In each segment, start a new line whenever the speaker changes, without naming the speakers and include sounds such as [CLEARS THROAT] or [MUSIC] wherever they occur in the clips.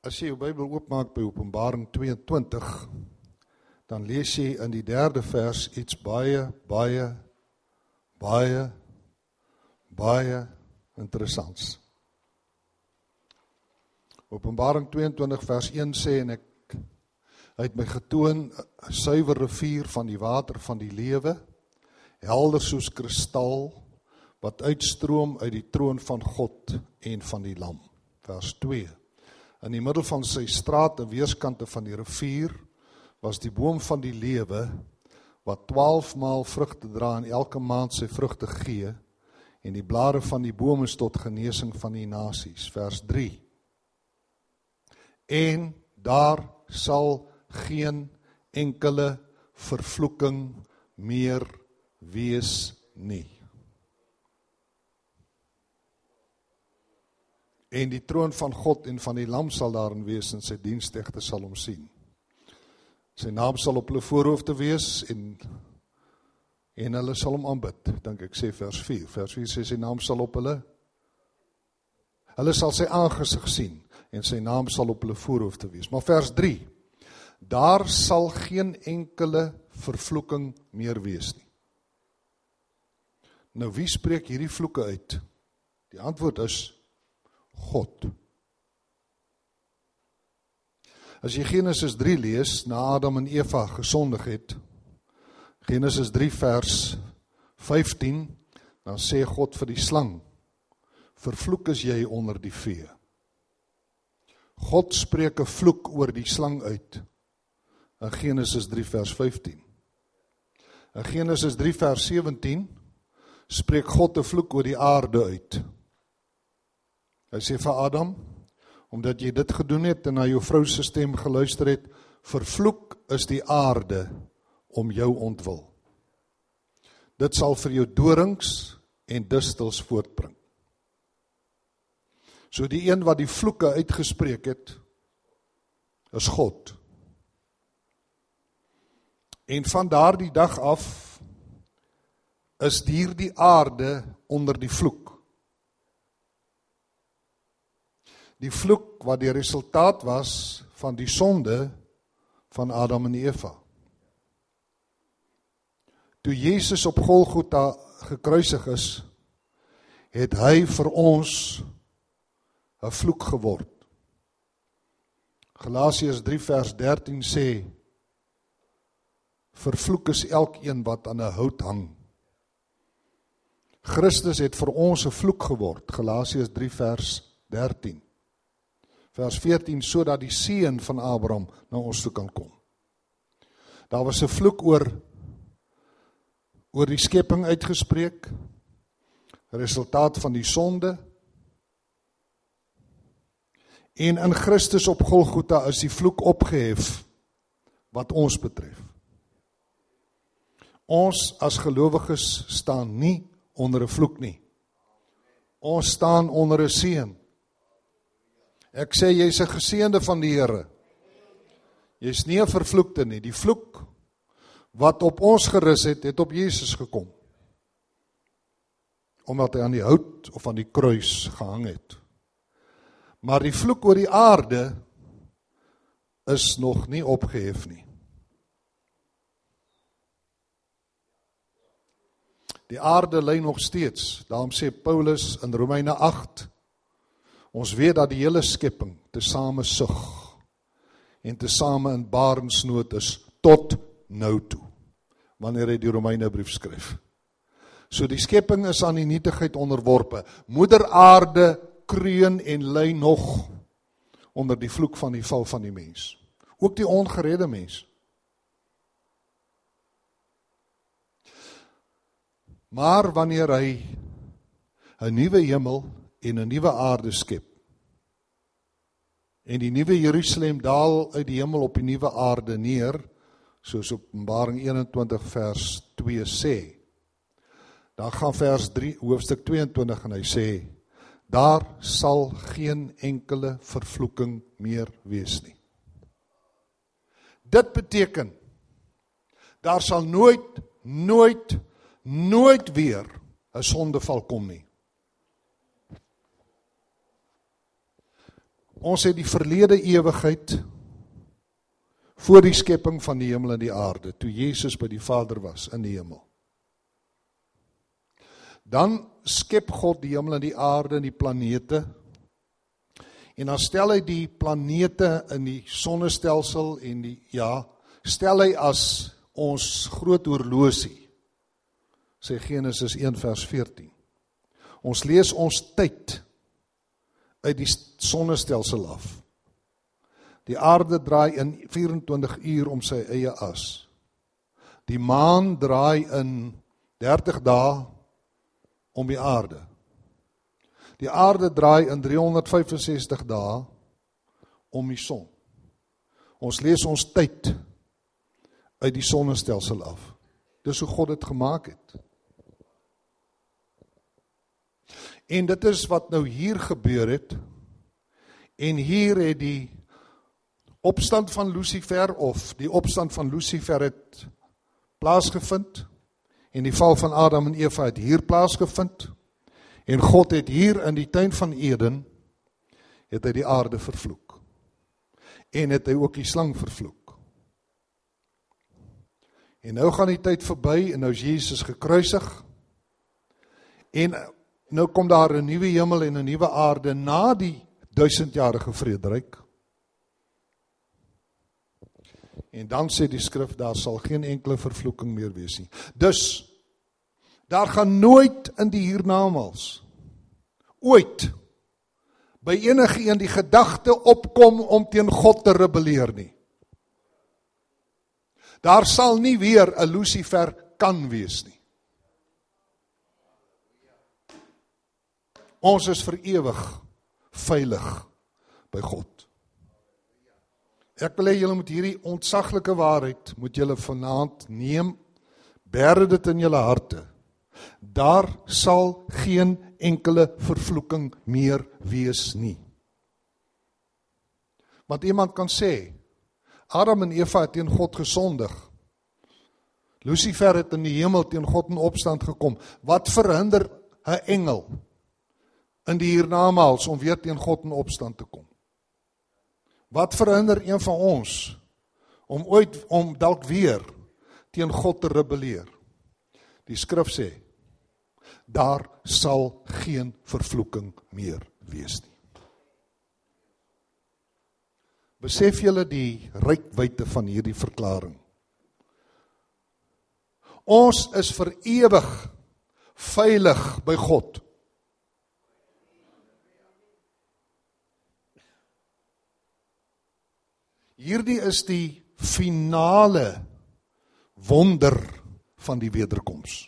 As jy jou Bybel oopmaak by Openbaring 22, dan lees jy in die 3de vers iets baie baie baie baie interessants. Openbaring 22 vers 1 sê en ek hy het my getoon 'n suiwer rivier van die water van die lewe, helder soos kristal wat uitstroom uit die troon van God en van die Lam. Vers 2 In die middel van sy straat aan weerskante van die rivier was die boom van die lewe wat 12 maal vrugte dra en elke maand sy vrugte gee en die blare van die boom is tot genesing van die nasies. Vers 3 En daar sal geen enkele vervloeking meer wees nie en die troon van God en van die lam sal daarin wees en sy diensknegte sal hom sien. Sy naam sal op hulle voorhoofde wees en en hulle sal hom aanbid, dink ek sê vers 4. Vers 4 sê sy naam sal op hulle hulle sal sy aangesig sien en sy naam sal op hulle voorhoofde wees. Maar vers 3 daar sal geen enkele vervloeking meer wees nie. Nou wie spreek hierdie vloeke uit? Die antwoord is God. As jy Genesis 3 lees, na Adam en Eva gesondig het, Genesis 3 vers 15, dan sê God vir die slang: "Vervloek is jy onder die vee." God spreek 'n vloek oor die slang uit in Genesis 3 vers 15. In Genesis 3 vers 17 spreek God 'n vloek oor die aarde uit. Hy sê vir Adam, omdat jy dit gedoen het en na jou vrou se stem geluister het, vervloek is die aarde om jou ontwil. Dit sal vir jou dorings en distels voortbring. So die een wat die vloeke uitgespreek het is God. En van daardie dag af is hierdie aarde onder die vloek. Die vloek wat die resultaat was van die sonde van Adam en Eva. Toe Jesus op Golgotha gekruisig is, het hy vir ons 'n vloek geword. Galasiërs 3 vers 13 sê vervloek is elkeen wat aan 'n hout hang. Christus het vir ons 'n vloek geword. Galasiërs 3 vers 13 vers 14 sodat die seun van Abraham na ons toe kan kom. Daar was 'n vloek oor oor die skepping uitgespreek. Resultaat van die sonde. En in Christus op Golgotha is die vloek opgehef wat ons betref. Ons as gelowiges staan nie onder 'n vloek nie. Ons staan onder 'n seën. Ek sê jy's 'n geseënde van die Here. Jy's nie 'n vervloekte nie. Die vloek wat op ons gerus het, het op Jesus gekom. Omdat hy aan die hout of aan die kruis gehang het. Maar die vloek oor die aarde is nog nie opgehef nie. Die aarde lê nog steeds. Daarom sê Paulus in Romeine Ons weet dat die hele skepping tesame sug en tesame in barensnood is tot nou toe. Wanneer hy die Romeine brief skryf. So die skepping is aan die nietigheid onderworpe. Moeder Aarde kreun en ly nog onder die vloek van die val van die mens. Ook die ongeredde mens. Maar wanneer hy 'n nuwe hemel en 'n nuwe aarde skep. En die nuwe Jerusalem daal uit die hemel op die nuwe aarde neer, soos Openbaring 21 vers 2 sê. Dan gaan vers 3 hoofstuk 22 en hy sê daar sal geen enkele vervloeking meer wees nie. Dit beteken daar sal nooit nooit nooit weer 'n sondeval kom nie. Ons het die verlede ewigheid voor die skepping van die hemel en die aarde, toe Jesus by die Vader was in die hemel. Dan skep God die hemel en die aarde en die planete. En dan stel hy die planete in die sonnestelsel en die ja, stel hy as ons groot horlosie. Sê Genesis 1 vers 14. Ons lees ons tyd uit die sonnestelsel af. Die aarde draai in 24 uur om sy eie as. Die maan draai in 30 dae om die aarde. Die aarde draai in 365 dae om die son. Ons lees ons tyd uit die sonnestelsel af. Dis hoe God dit gemaak het. En dit is wat nou hier gebeur het. En hier het die opstand van Lucifer of die opstand van Lucifer het plaasgevind en die val van Adam en Eva het hier plaasgevind. En God het hier in die tuin van Eden het hy die aarde vervloek. En het hy ook die slang vervloek. En nou gaan die tyd verby en nou is Jesus gekruisig. En nou kom daar 'n nuwe hemel en 'n nuwe aarde na die duisendjarige vrederyk. En dan sê die skrif daar sal geen enkele vervloeking meer wees nie. Dus daar gaan nooit in die hiernamaals ooit by enige een die gedagte opkom om teen God te rebelleer nie. Daar sal nie weer 'n Lucifer kan wees nie. Ons is vir ewig veilig by God. Ek wil hê julle moet hierdie ontsaglike waarheid moet julle vanaand neem, bære dit in julle harte. Daar sal geen enkele vervloeking meer wees nie. Want iemand kan sê Adam en Eva het teen God gesondig. Lucifer het in die hemel teen God in opstand gekom. Wat verhinder 'n engel in die hiernamaals om weer teen God in opstand te kom. Wat verhinder een van ons om ooit om dalk weer teen God te rebelleer? Die skrif sê daar sal geen vervloeking meer wees nie. Besef julle die rykwyte van hierdie verklaring? Ons is vir ewig veilig by God. Hierdie is die finale wonder van die wederkoms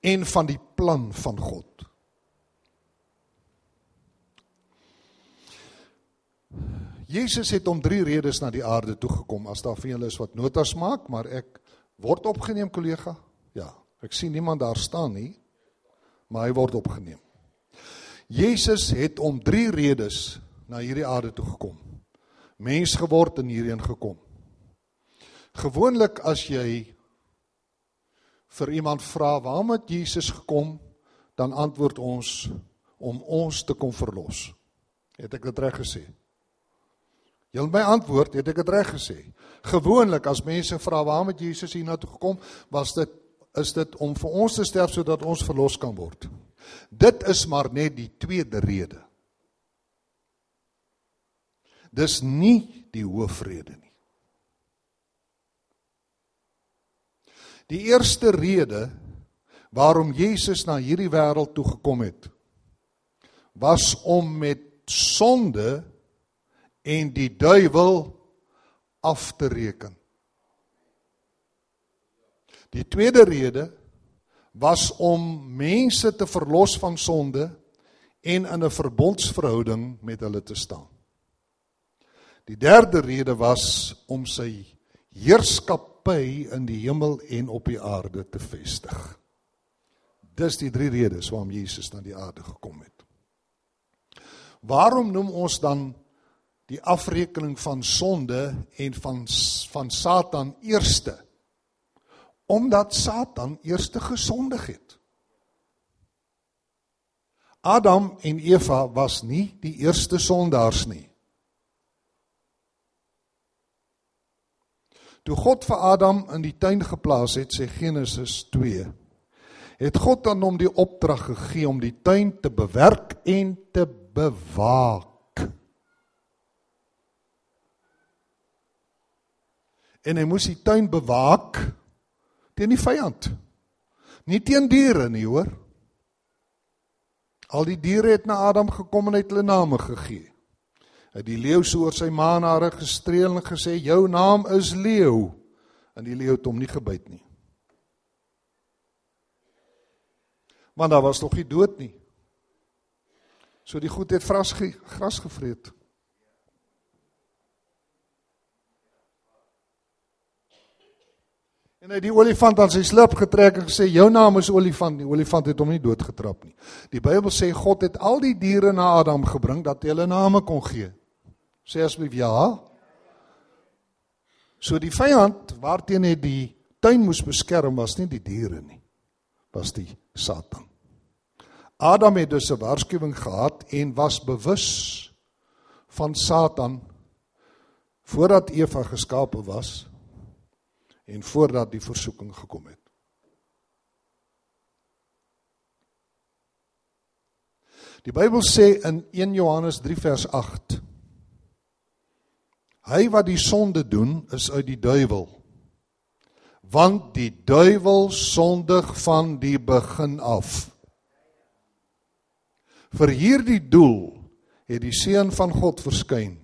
en van die plan van God. Jesus het om drie redes na die aarde toe gekom as daar vir julle is wat notas maak, maar ek word opgeneem kollega. Ja, ek sien niemand daar staan nie, maar hy word opgeneem. Jesus het om drie redes na hierdie aarde toe gekom mens geword en hierheen gekom. Gewoonlik as jy vir iemand vra waarom het Jesus gekom, dan antwoord ons om ons te kom verlos. Het ek dit reg gesê? Jy my antwoord, het ek dit reg gesê? Gewoonlik as mense vra waarom het Jesus hiernatoe gekom, was dit is dit om vir ons te sterf sodat ons verlos kan word. Dit is maar net die tweede rede. Dis nie die hoofrede nie. Die eerste rede waarom Jesus na hierdie wêreld toe gekom het was om met sonde en die duiwel af te reken. Die tweede rede was om mense te verlos van sonde en in 'n verbondsverhouding met hulle te staan. Die derde rede was om sy heerskappy in die hemel en op die aarde te vestig. Dis die drie redes waarom Jesus na die aarde gekom het. Waarom noem ons dan die afrekening van sonde en van van Satan eerste? Omdat Satan eerste gesondig het. Adam en Eva was nie die eerste sondaars nie. Toe God vir Adam in die tuin geplaas het, sê Genesis 2, het God aan hom die opdrag gegee om die tuin te bewerk en te bewaak. En hy moes die tuin bewaak teen die vyand. Nie teen diere nie, hoor. Al die diere het na Adam gekom en het hulle name gegee. Het die leeu so oor sy maanare gestreel en gesê: "Jou naam is leeu." En die leeu het hom nie gebyt nie. Want daar was nog nie dood nie. So die goed het gras ge, gras gevreet. En hy het die olifant aan sy slip getrek en gesê jou naam is olifant. Die olifant het hom nie doodgetrap nie. Die Bybel sê God het al die diere na Adam gebring dat hy hulle name kon gee. Sê asbief ja. So die vyand waarteen hy die tuin moes beskerm was nie die diere nie. Was die Satan. Adam het dus 'n waarskuwing gehad en was bewus van Satan voordat Eva geskape was en voordat die versoeking gekom het. Die Bybel sê in 1 Johannes 3 vers 8 Hy wat die sonde doen is uit die duiwel want die duiwel sondig van die begin af. Vir hierdie doel het die seun van God verskyn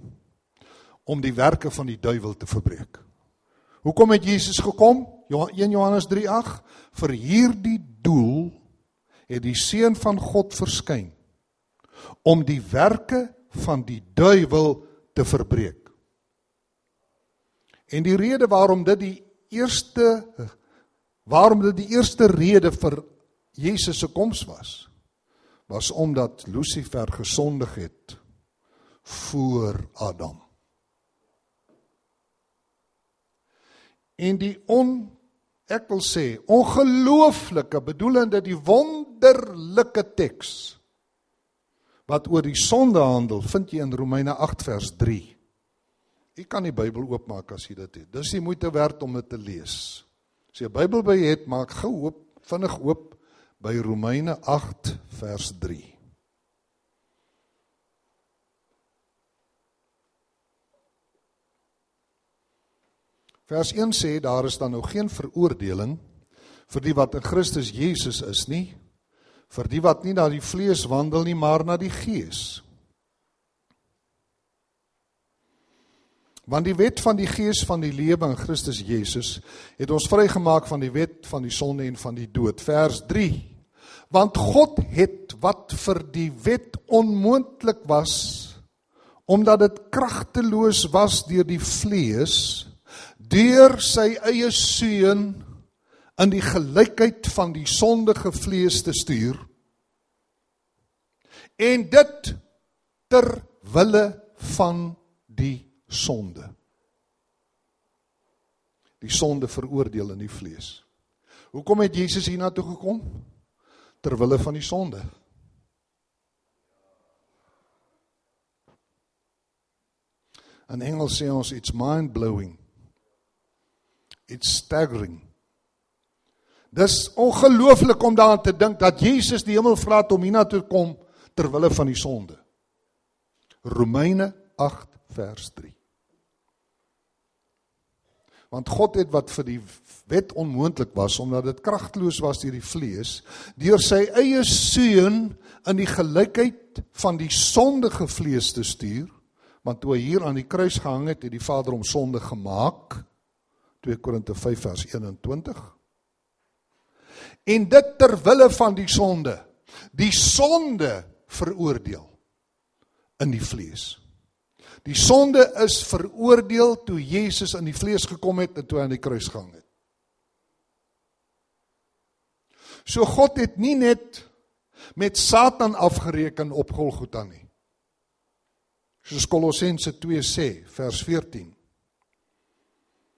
om die werke van die duiwel te verbreek. Hoekom het Jesus gekom? 1 Johannes 3:8 vir hierdie doel het die seun van God verskyn om die werke van die duiwel te verbreek. En die rede waarom dit die eerste waarom dit die eerste rede vir Jesus se koms was was omdat Lucifer gesondig het voor Adam. En die on ek wil sê ongelooflike bedoelende die wonderlike teks wat oor die sonde handel vind jy in Romeine 8 vers 3. Jy kan die Bybel oopmaak as jy dit het. Dis die moeite werd om dit te lees. As jy 'n Bybel by het, maak gou oop, vinnig oop by Romeine 8 vers 3. Vers 1 sê daar is dan nou geen veroordeling vir die wat in Christus Jesus is nie, vir die wat nie na die vlees wandel nie, maar na die gees. Want die wet van die gees van die lewe in Christus Jesus het ons vrygemaak van die wet van die sonde en van die dood. Vers 3. Want God het wat vir die wet onmoontlik was omdat dit kragteloos was deur die vlees deur sy eie seun in die gelykheid van die sondige vlees te stuur en dit ter wille van die sonde die sonde veroordeel in die vlees hoekom het Jesus hiernatoe gekom ter wille van die sonde in Engels sê ons it's mind blowing It's staggering. Dis ongelooflik om daaraan te dink dat Jesus die hemel verlaat om hiernatoe te kom ter wille van die sonde. Romeine 8 vers 3. Want God het wat vir die wet onmoontlik was omdat dit kragteloos was deur die vlees, deur sy eie seun in die gelykheid van die sondige vlees te stuur, want toe hy hier aan die kruis gehang het, het die Vader hom sonde gemaak 2 Korinte 5 vers 21. En dit ter wille van die sonde. Die sonde veroordeel in die vlees. Die sonde is veroordeel toe Jesus in die vlees gekom het en toe aan die kruis gehang het. So God het nie net met Satan afgereken op Golgotha nie. Soos Kolossense 2 sê, vers 14.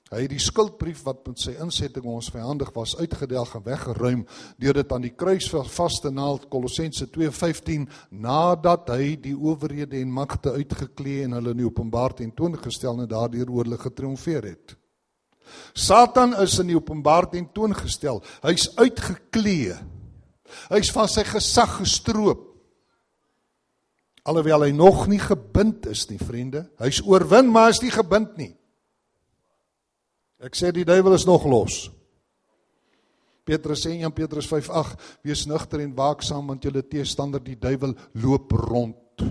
Hy het die skuldbrief wat met sy insetting ons vyandig was uitgedelg en weggeruim deur dit aan die kruis vas te naal Kolossense 2:15 nadat hy die owerhede en magte uitgeklee en hulle in openbaar tentoongestel en daardeur oor hulle getriomfeer het. Satan is in die openbaar tentoongestel. Hy's uitgeklee. Hy's van sy gesag gestroop. Alhoewel hy nog nie gebind is nie, vriende. Hy's oorwin, maar hy's nie gebind nie. Ek sê die duiwel is nog los. Petrus sê in 1 Petrus 5:8 wees nugter en waaksaam want julle teestander die duiwel loop rond.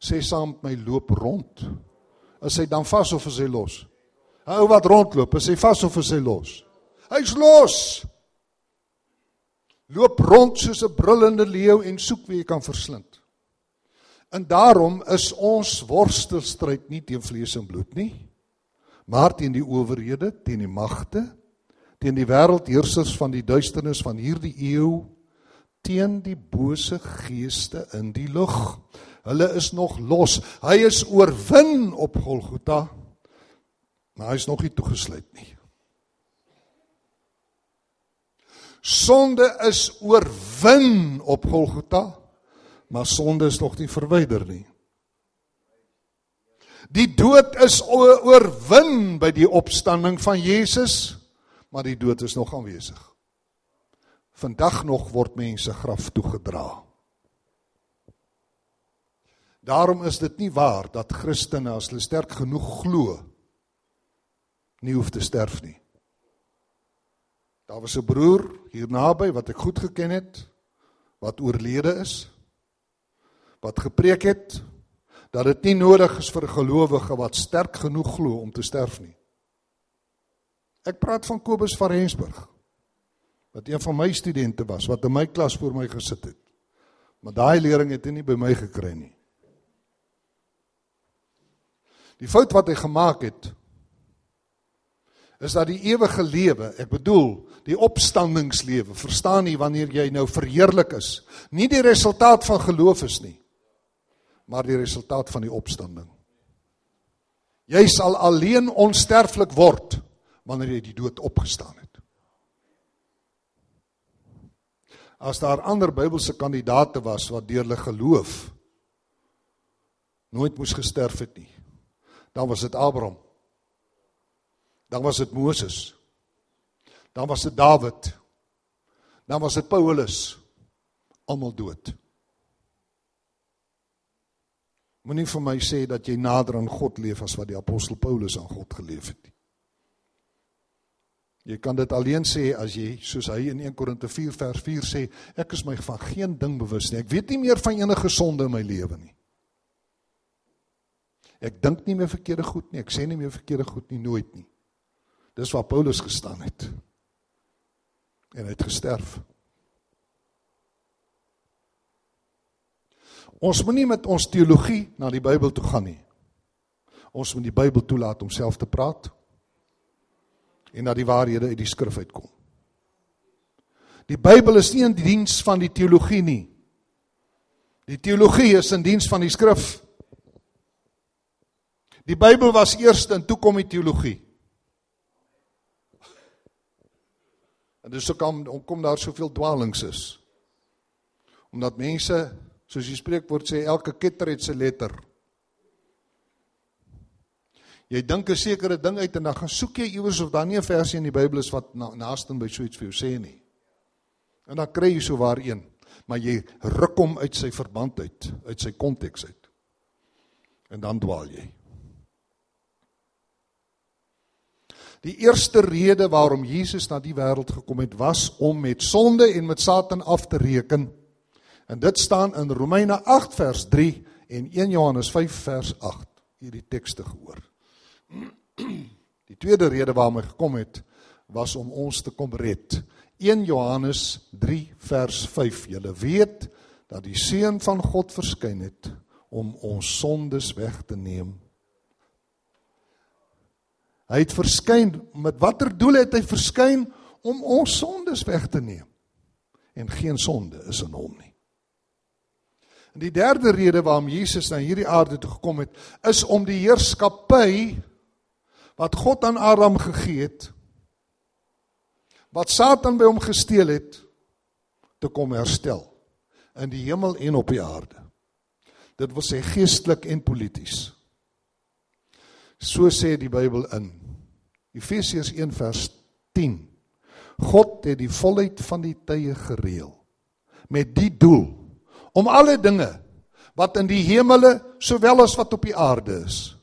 Sê saam met my loop rond. Is hy dan vas of is hy los? Hou wat rondloop, is hy vas of is hy los? Hy's los. Loop rond soos 'n brullende leeu en soek wie hy kan verslind. En daarom is ons worstelstryd nie teen vlees en bloed nie, maar teen die owerhede, teen die magte, teen die wêreldheersers van die duisternis van hierdie eeu, teen die bose geeste in die lug. Hulle is nog los. Hy is oorwin op Golgotha, maar hy is nog nie toegesluit nie. Sonde is oorwin op Golgotha, maar sonde is nog nie verwyder nie. Die dood is oorwin by die opstanding van Jesus, maar die dood is nog aanwesig. Vandag nog word mense graf toegedra. Daarom is dit nie waar dat Christene as hulle sterk genoeg glo nie hoef te sterf nie. Daar was 'n broer hier naby wat ek goed geken het wat oorlede is wat gepreek het dat dit nie nodig is vir 'n gelowige wat sterk genoeg glo om te sterf nie. Ek praat van Kobus van Rensburg wat een van my studente was wat in my klas voor my gesit het. Maar daai lering het hy nie by my gekry nie. Die fout wat hy gemaak het is dat die ewige lewe, ek bedoel, die opstandingslewe, verstaan nie wanneer jy nou verheerlik is, nie die resultaat van geloof is nie maar die resultaat van die opstanding. Jy sal alleen onsterflik word wanneer jy die dood opgestaan het. As daar ander Bybelse kandidaate was wat deur hulle geloof nooit moes gesterf het nie, dan was dit Abraham. Dan was dit Moses. Dan was dit Dawid. Dan was dit Paulus. Almal dood. Moenie vir my sê dat jy nader aan God leef as wat die apostel Paulus aan God geleef het nie. Jy kan dit alleen sê as jy soos hy in 1 Korinte 4 vers 4 sê, ek is my van geen ding bewus nie. Ek weet nie meer van enige sonde in my lewe nie. Ek dink nie meer verkeerde goed nie. Ek sê nie meer verkeerde goed nie nooit nie. Dis waar Paulus gestaan het. En hy het gesterf. Ons moenie met ons teologie na die Bybel toe gaan nie. Ons moet die Bybel toelaat om self te praat en dat die waarhede uit die skrif uitkom. Die Bybel is nie in diens van die teologie nie. Die teologie is in diens van die skrif. Die Bybel was eerste en toe kom die teologie. En dis ook om kom daar soveel dwaalings is. Omdat mense Soos die spreekwoord sê, elke ketter het sy letter. Jy dink 'n sekere ding uit en dan gaan soek jy iewers of daar nie 'n versie in die Bybel is wat na, naaste by so iets vir jou sê nie. En dan kry jy so waar een, maar jy ruk hom uit sy verband uit, uit sy konteks uit. En dan dwaal jy. Die eerste rede waarom Jesus na die wêreld gekom het, was om met sonde en met Satan af te reken. En dit staan in Romeine 8 vers 3 en 1 Johannes 5 vers 8. Hierdie tekste gehoor. [CLEARS THROAT] Die tweede rede waarom hy gekom het was om ons te kom red. 1 Johannes 3 vers 5. Julle weet dat die seun van God verskyn het om ons sondes weg te neem. Hy het verskyn met watter doel het hy verskyn om ons sondes weg te neem? En geen sonde is in hom nie. En die derde rede waarom Jesus na hierdie aarde toe gekom het, is om die heerskappy wat God aan Adam gegee het wat Satan by hom gesteel het te kom herstel in die hemel en op die aarde. Dit wil sê geestelik en polities. So sê die Bybel in Efesiërs 1 vers 10. God het die volheid van die tye gereël met die doel om alle dinge wat in die hemele sowel as wat op die aarde is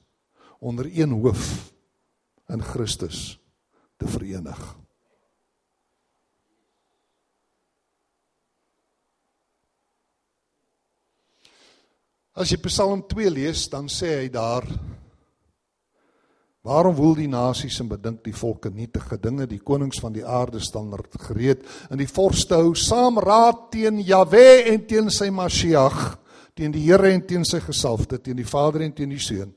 onder een hoof in Christus te verenig. As jy Psalm 2 lees, dan sê hy daar Waarom woel die nasies en bedink die volke nietige dinge die konings van die aarde staan gereed in die vorste hou saam raad teen Jahwe en teen sy Mashiach teen die Here en teen sy gesalfde teen die Vader en teen die Seun?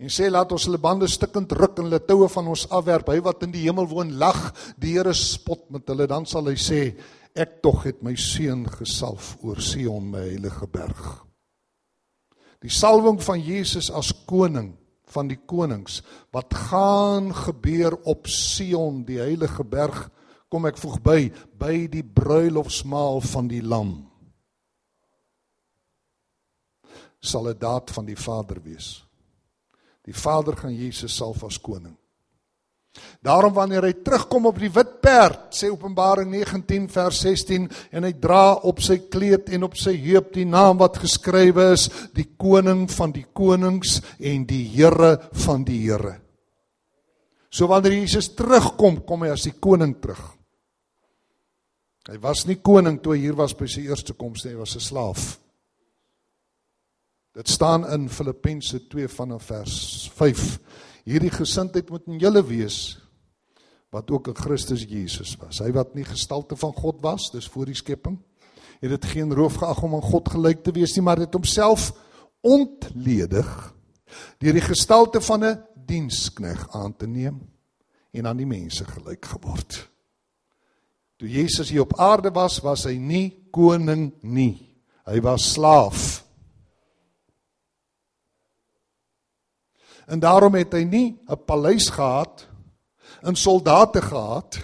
En sê laat ons hulle bande stikkend ruk en hulle toue van ons afwerp. Hy wat in die hemel woon lag. Die Here spot met hulle. Dan sal hy sê ek tog het my seun gesalf oor Sion my heilige berg die salwing van Jesus as koning van die konings wat gaan gebeur op Sion die heilige berg kom ek voeg by by die bruilofsmaal van die lam. Sal 'n daad van die Vader wees. Die Vader gaan Jesus salf as koning Daarom wanneer hy terugkom op die wit perd, sê Openbaring 19 vers 16 en hy dra op sy kleed en op sy heup die naam wat geskrywe is, die koning van die konings en die Here van die Here. So wanneer Jesus terugkom, kom hy as die koning terug. Hy was nie koning toe hy hier was by sy eerste koms nie, hy was 'n slaaf. Dit staan in Filippense 2 vanaf vers 5 hierdie gesindheid moet in julle wees wat ook in Christus Jesus was. Hy wat nie gestalte van God was, dis voor die skepping, het dit geen roof geag om aan God gelyk te wees nie, maar het homself ontledig deur die gestalte van 'n dienskneg aan te neem en aan die mense gelyk geword. Toe Jesus hier op aarde was, was hy nie koning nie. Hy was slaaf. En daarom het hy nie 'n paleis gehad en soldate gehad.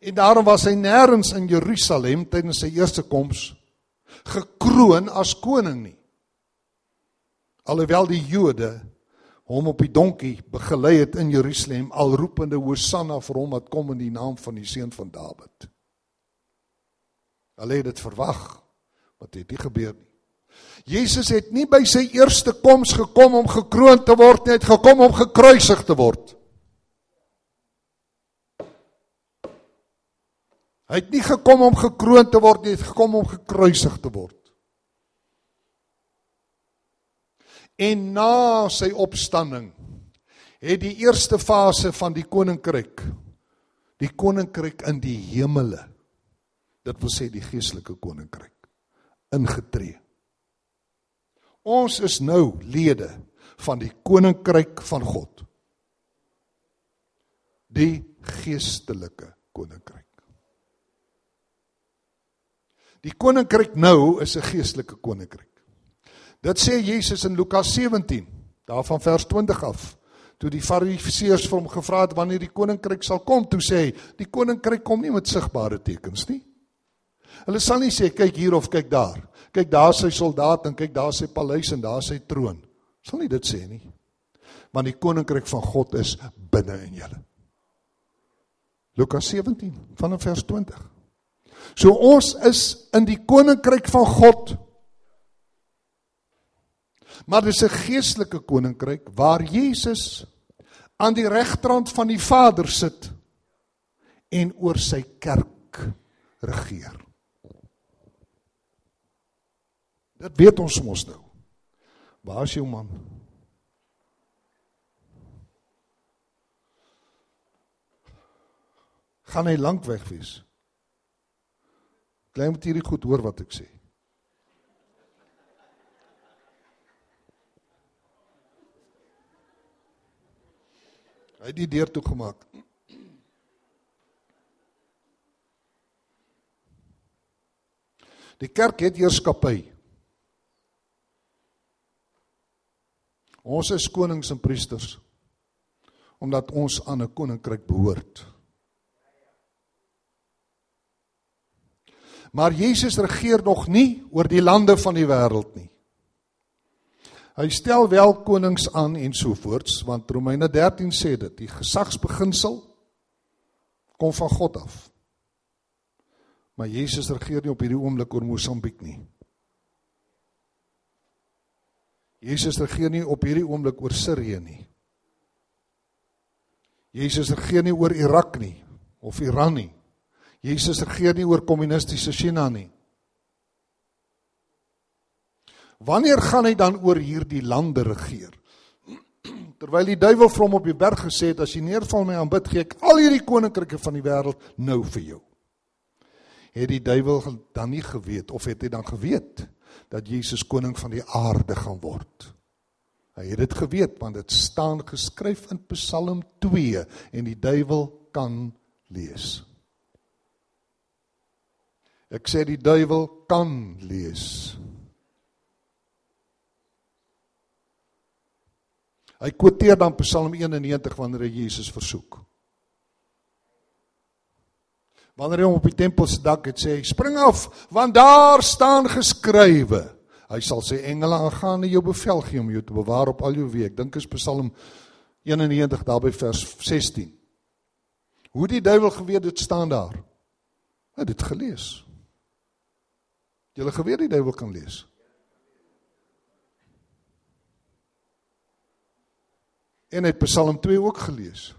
En daarom was hy nêrens in Jerusalem tydens sy eerste koms gekroon as koning nie. Alhoewel die Jode hom op die donkie begelei het in Jerusalem al roepende Hosanna vir hom wat kom in die naam van die seun van Dawid. Hulle het dit verwag, maar dit het nie gebeur nie. Jesus het nie by sy eerste koms gekom om gekroon te word nie, hy het gekom om gekruisig te word. Hy het nie gekom om gekroon te word nie, hy het gekom om gekruisig te word. En na sy opstanding het die eerste fase van die koninkryk die koninkryk in die hemele dit wil sê die geestelike koninkryk ingetree. Ons is nou lede van die koninkryk van God. Die geestelike koninkryk. Die koninkryk nou is 'n geestelike koninkryk. Dit sê Jesus in Lukas 17, daarvan vers 20 af. Toe die Fariseërs vir hom gevra het wanneer die koninkryk sal kom, toe sê hy, die koninkryk kom nie met sigbare tekens nie. Hulle sal nie sê kyk hier of kyk daar. Kyk daar sy soldaat en kyk daar sy paleis en daar sy troon. Sal nie dit sê nie. Want die koninkryk van God is binne in julle. Lukas 17 vanaf vers 20. So ons is in die koninkryk van God. Maar dis 'n geestelike koninkryk waar Jesus aan die regterhand van die Vader sit en oor sy kerk regeer. Dit weet ons mos nou. Waar is jou man? Gaan hy lank weg wees? Klein moet hierdie goed hoor wat ek sê. Hy het die deur toe gemaak. Die kerk het heerskappy. Ons is konings en priesters omdat ons aan 'n koninkryk behoort. Maar Jesus regeer nog nie oor die lande van die wêreld nie. Hy stel wel konings aan en so voorts want Romeine 13 sê dit die gesagsbeginsel kom van God af. Maar Jesus regeer nie op hierdie oomblik oor Mosambiek nie. Jesus regeer nie op hierdie oomblik oor Sirië nie. Jesus regeer nie oor Irak nie of Iran nie. Jesus regeer nie oor kommunistiese China nie. Wanneer gaan hy dan oor hierdie lande regeer? [CLEARS THROAT] Terwyl die duiwel vir hom op die berg gesê het as jy neerval my aanbid gee ek al hierdie koninkryke van die wêreld nou vir jou. Het die duiwel dan nie geweet of het hy dan geweet dat Jesus koning van die aarde gaan word? Hy het dit geweet want dit staan geskryf in Psalm 2 en die duiwel kan lees. Ek sê die duiwel kan lees. Hy quoteer dan Psalm 91 wanneer hy Jesus versoek. Wanneer hy hom op die tempel se dak het sê hy spring af want daar staan geskrywe. Hy sal sy engele aangaan en jou bevel gee om jou te bewaar op al jou week. Dink is Psalm 91 daarby vers 16. Hoe die duiwel geweet dit staan daar. Het dit gelees. Het geweet die duiwel kan lees. En het Psalm 2 ook gelees.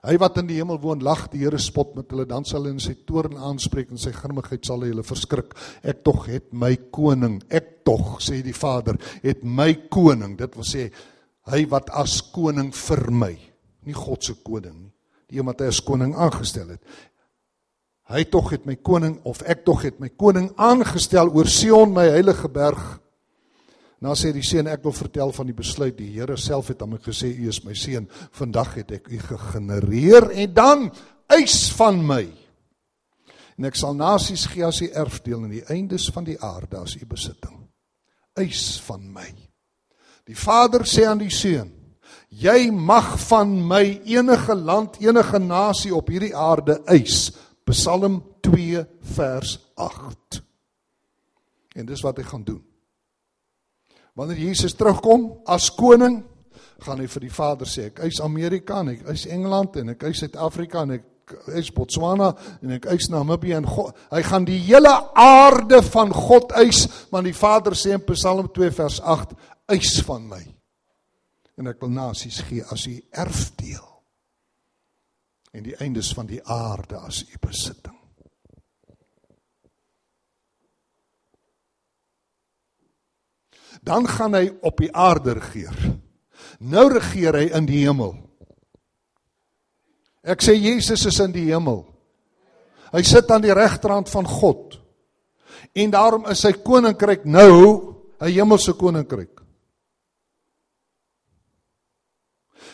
Hy wat in die hemel woon, lag die Here spot met hulle, dan sal hy in sy toorn aanspreek en sy grimmigheid sal hulle verskrik. Ek tog het my koning, ek tog sê die Vader, het my koning, dit wil sê hy wat as koning vir my, nie God se koning nie, die een wat hy as koning aangestel het. Hy tog het my koning of ek tog het my koning aangestel oor Sion my heilige berg Nou sê die seun ek wil vertel van die besluit. Die Here self het aan my gesê u is my seun. Vandag het ek u gegenereer en dan eis van my. En ek sal nasies gee as u erfdeel en die eindes van die aarde as u besitting. Eis van my. Die vader sê aan die seun jy mag van my enige land enige nasie op hierdie aarde eis. Psalm 2 vers 8 en dis wat hy gaan doen Wanneer Jesus terugkom as koning, gaan hy vir die Vader sê, ek is Amerika en ek is Engeland en ek is Suid-Afrika en ek is Botswana en ek is Namibië en God, hy gaan die hele aarde van God eis, want die Vader sê in Psalm 2 vers 8, eis van my. En ek wil nasies gee as u erfdeel en die eindes van die aarde as u besitting. Dan gaan hy op die aarde regeer. Nou regeer hy in die hemel. Ek sê Jesus is in die hemel. Hy sit aan die regterhand van God. En daarom is sy koninkryk nou 'n hemelse koninkryk.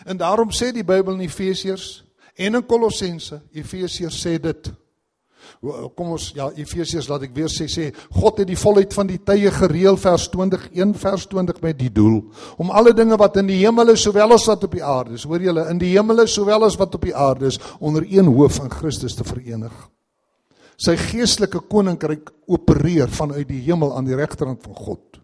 En daarom sê die Bybel in Efesiërs en in Kolossense, Efesiërs sê dit kom ons ja Efesiërs laat ek weer sê sê God het die volheid van die tye gereël vers 20 1 vers 20 met die doel om alle dinge wat in die hemel is sowel as wat op die aarde is hoor julle in die hemel is sowel as wat op die aarde is onder een hoof in Christus te verenig. Sy geestelike koninkryk opereer vanuit die hemel aan die regterhand van God.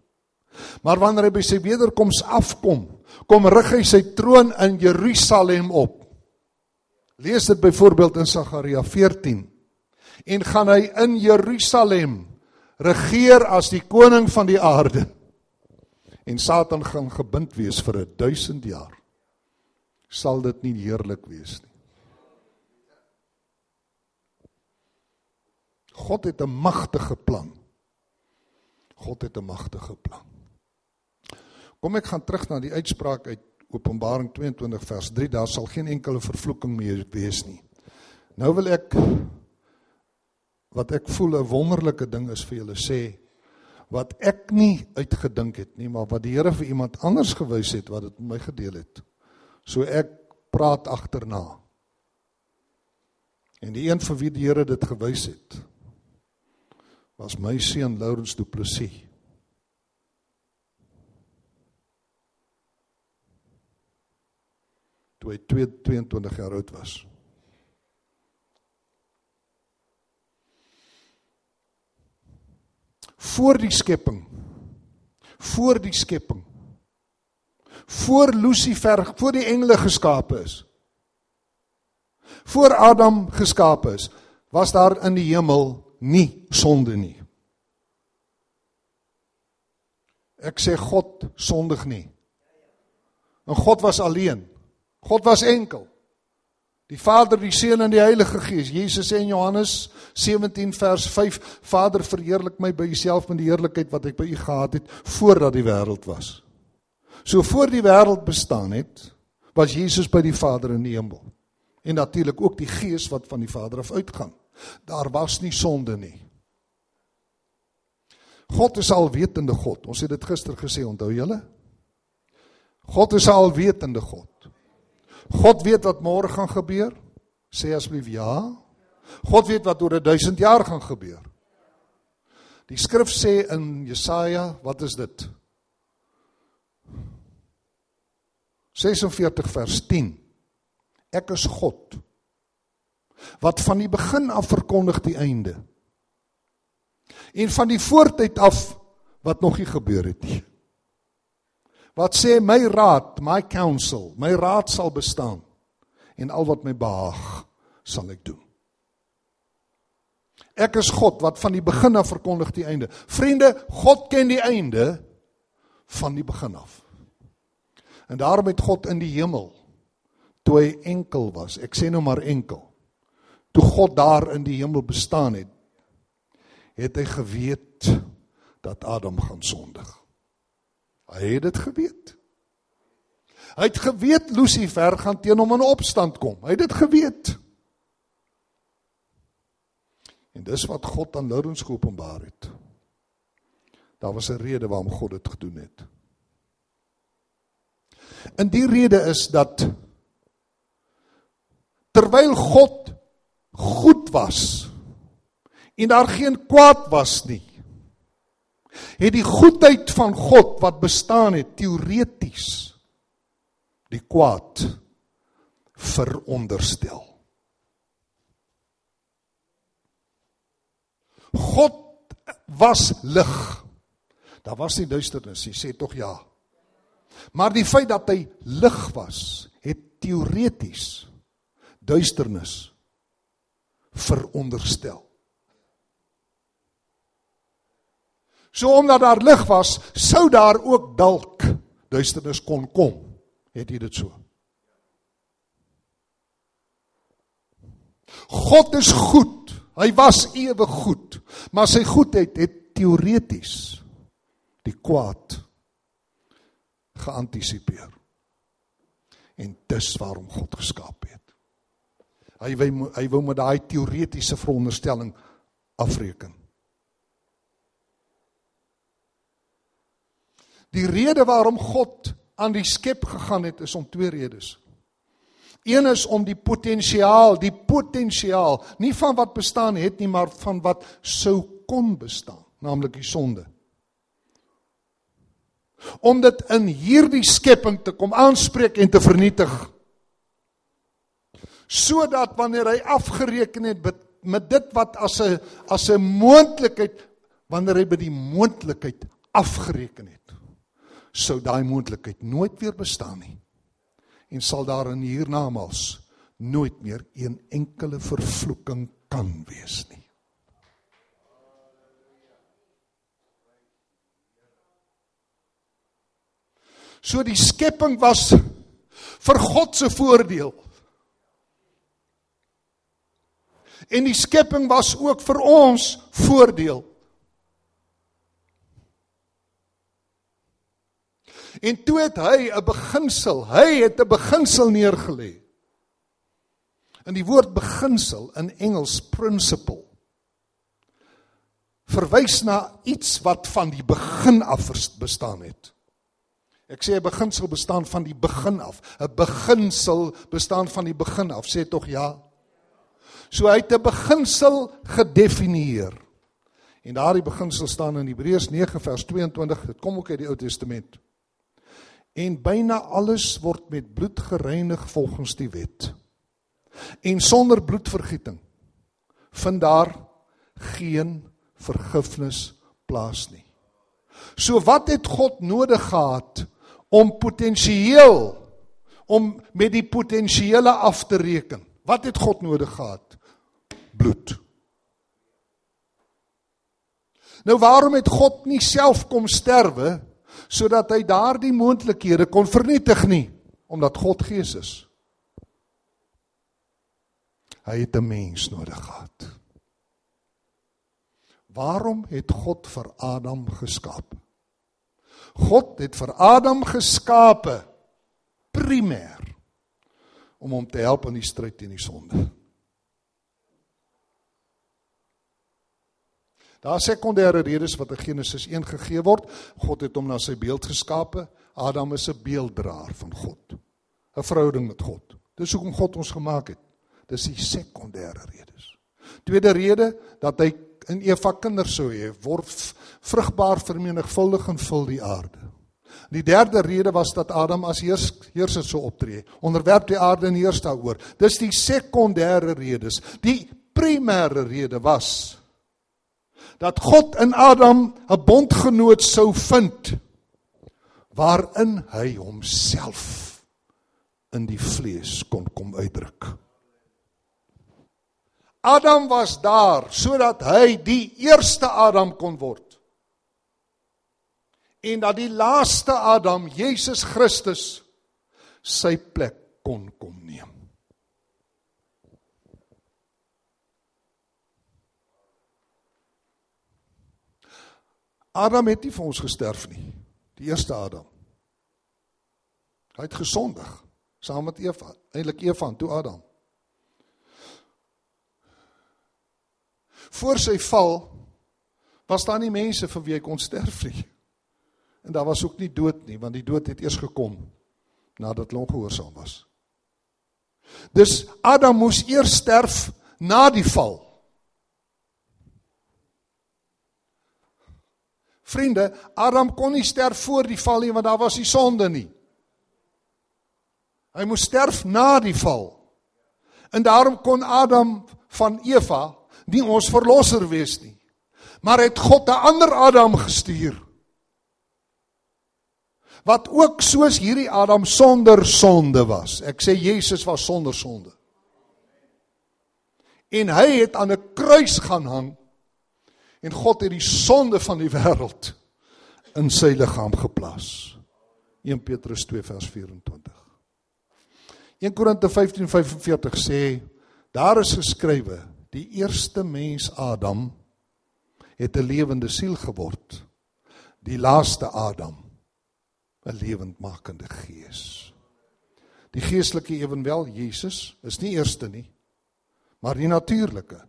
Maar wanneer hy by sy wederkoms afkom kom rig hy sy troon in Jerusalem op. Lees dit byvoorbeeld in Sagaria 14 en gaan hy in Jerusalem regeer as die koning van die aarde. En Satan gaan gebind wees vir 1000 jaar. Sal dit nie heerlik wees nie? God het 'n magtige plan. God het 'n magtige plan. Kom ek gaan terug na die uitspraak uit Openbaring 22 vers 3. Daar sal geen enkele vervloeking meer wees nie. Nou wil ek wat ek voel 'n wonderlike ding is vir julle sê wat ek nie uitgedink het nie, maar wat die Here vir iemand anders gewys het wat dit met my gedeel het. So ek praat agterna. En die een vir wie die Here dit gewys het, was my seun Lawrence Du Plessis. toe hy 22 jaar oud was. Voor die skepping. Voor die skepping. Voor Lucifer, voor die engele geskape is. Voor Adam geskape is, was daar in die hemel nie sonde nie. Ek sê God sondig nie. En God was alleen. God was enkel. Die Vader, die Seun en die Heilige Gees. Jesus sê in Johannes 17 vers 5: Vader, verheerlik my by Uself met die heerlikheid wat ek by U gehad het voordat die wêreld was. So voor die wêreld bestaan het, was Jesus by die Vader in die hemel. En natuurlik ook die Gees wat van die Vader af uitgaan. Daar was nie sonde nie. God is alwetende God. Ons het dit gister gesê, onthou julle? God is alwetende God. God weet wat môre gaan gebeur? Sê asseblief ja. God weet wat oor 1000 jaar gaan gebeur. Die skrif sê in Jesaja, wat is dit? 46 vers 10. Ek is God wat van die begin af verkondig die einde. En van die voortyd af wat nog nie gebeur het nie. Wat sê my raad, my counsel, my raad sal bestaan en al wat my behaag sal ek doen. Ek is God wat van die begin af verkondig die einde. Vriende, God ken die einde van die begin af. En daarom het God in die hemel toe hy enkel was, ek sê nou maar enkel. Toe God daar in die hemel bestaan het, het hy geweet dat Adam gaan sondig. Hy het dit geweet. Hy het geweet Lucifer gaan teen hom in opstand kom. Hy het dit geweet. En dis wat God aan Lourens geopenbaar het. Daar was 'n rede waarom God dit gedoen het. En die rede is dat terwyl God goed was en daar geen kwaad was nie het die goedheid van God wat bestaan het teoreties die kwaad veronderstel. God was lig. Daar was nie duisternis nie, sê tog ja. Maar die feit dat hy lig was, het teoreties duisternis veronderstel. So omdat daar lig was, sou daar ook dalk duisternis kon kom. Het jy dit so? God is goed. Hy was ewig goed, maar sy goedheid het teoreties die kwaad geantisipeer. En dis waarom God geskaap het. Hy wou hy wou met daai teoretiese veronderstelling afreken. Die rede waarom God aan die skep gegaan het is om twee redes. Een is om die potensiaal, die potensiaal, nie van wat bestaan het nie, maar van wat sou kon bestaan, naamlik die sonde. Om dit in hierdie skepping te kom aanspreek en te vernietig. Sodat wanneer hy afgereken het met, dit wat as 'n as 'n moontlikheid wanneer hy by die moontlikheid afgereken het sou daai moontlikheid nooit weer bestaan nie. En sal daar in hiernamaals nooit meer een enkele vervloeking kan wees nie. So die skepping was vir God se voordeel. En die skepping was ook vir ons voordeel. En toe het hy 'n beginsel, hy het 'n beginsel neergelê. In die woord beginsel in Engels principle verwys na iets wat van die begin af bestaan het. Ek sê 'n beginsel bestaan van die begin af. 'n Beginsel bestaan van die begin af. Sê tog ja. So hy het 'n beginsel gedefinieer. En daardie beginsel staan in Hebreërs 9 vers 22. Dit kom ook uit die Ou Testament. En byna alles word met bloed gereinig volgens die wet. En sonder bloedvergieting vind daar geen vergifnis plaas nie. So wat het God nodig gehad om potensieel om met die potensiële af te reken? Wat het God nodig gehad? Bloed. Nou waarom het God nie self kom sterwe sodat hy daardie moontlikhede kon vernietig nie? Omdat God Gees is. Hy het 'n mens nodig gehad. Waarom het God vir Adam geskaap? God het vir Adam geskape primêr om hom te help in die stryd teen die sonde. Daar sekondêre redes wat in Genesis 1 gegee word. God het hom na sy beeld geskape. Adam is 'n beelddraer van God. 'n Verhouding met God. Dis hoekom God ons gemaak het. Dis die sekondêre redes. Tweede rede dat hy in Eva kinders sou hê, word vrugbaar vermenigvuldig en vul die aarde. Die derde rede was dat Adam as heers, heerser sou optree. Onderwerp die aarde en heers daaroor. Dis die sekondêre redes. Die primêre rede was dat God in Adam 'n bondgenoot sou vind waarin hy homself in die vlees kon kom uitdruk. Adam was daar sodat hy die eerste Adam kon word. En dat die laaste Adam, Jesus Christus, sy plek kon kom neem. Adam het nie vir ons gesterf nie. Die eerste Adam. Hy het gesondig saam met Eva, eintlik Eva en toe Adam. Voor sy val was daar nie mense vir wie hy kon sterf nie. En daar was ook nie dood nie, want die dood het eers gekom nadat hulle ongehoorsaam was. Dus Adam moes eers sterf na die val. Vriende, Adam kon nie sterf voor die val nie want daar was die sonde nie. Hy moes sterf na die val. En daarom kon Adam van Eva nie ons verlosser wees nie. Maar het God 'n ander Adam gestuur. Wat ook soos hierdie Adam sonder sonde was. Ek sê Jesus was sonder sonde. En hy het aan 'n kruis gaan hang en God het die sonde van die wêreld in sy liggaam geplaas. 1 Petrus 2 vers 24. 1 Korinte 15:45 sê daar is geskrywe Die eerste mens Adam het 'n lewende siel geword. Die laaste Adam 'n lewendmakende gees. Die geestelike ewenwel Jesus is nie eerste nie, maar die natuurlike.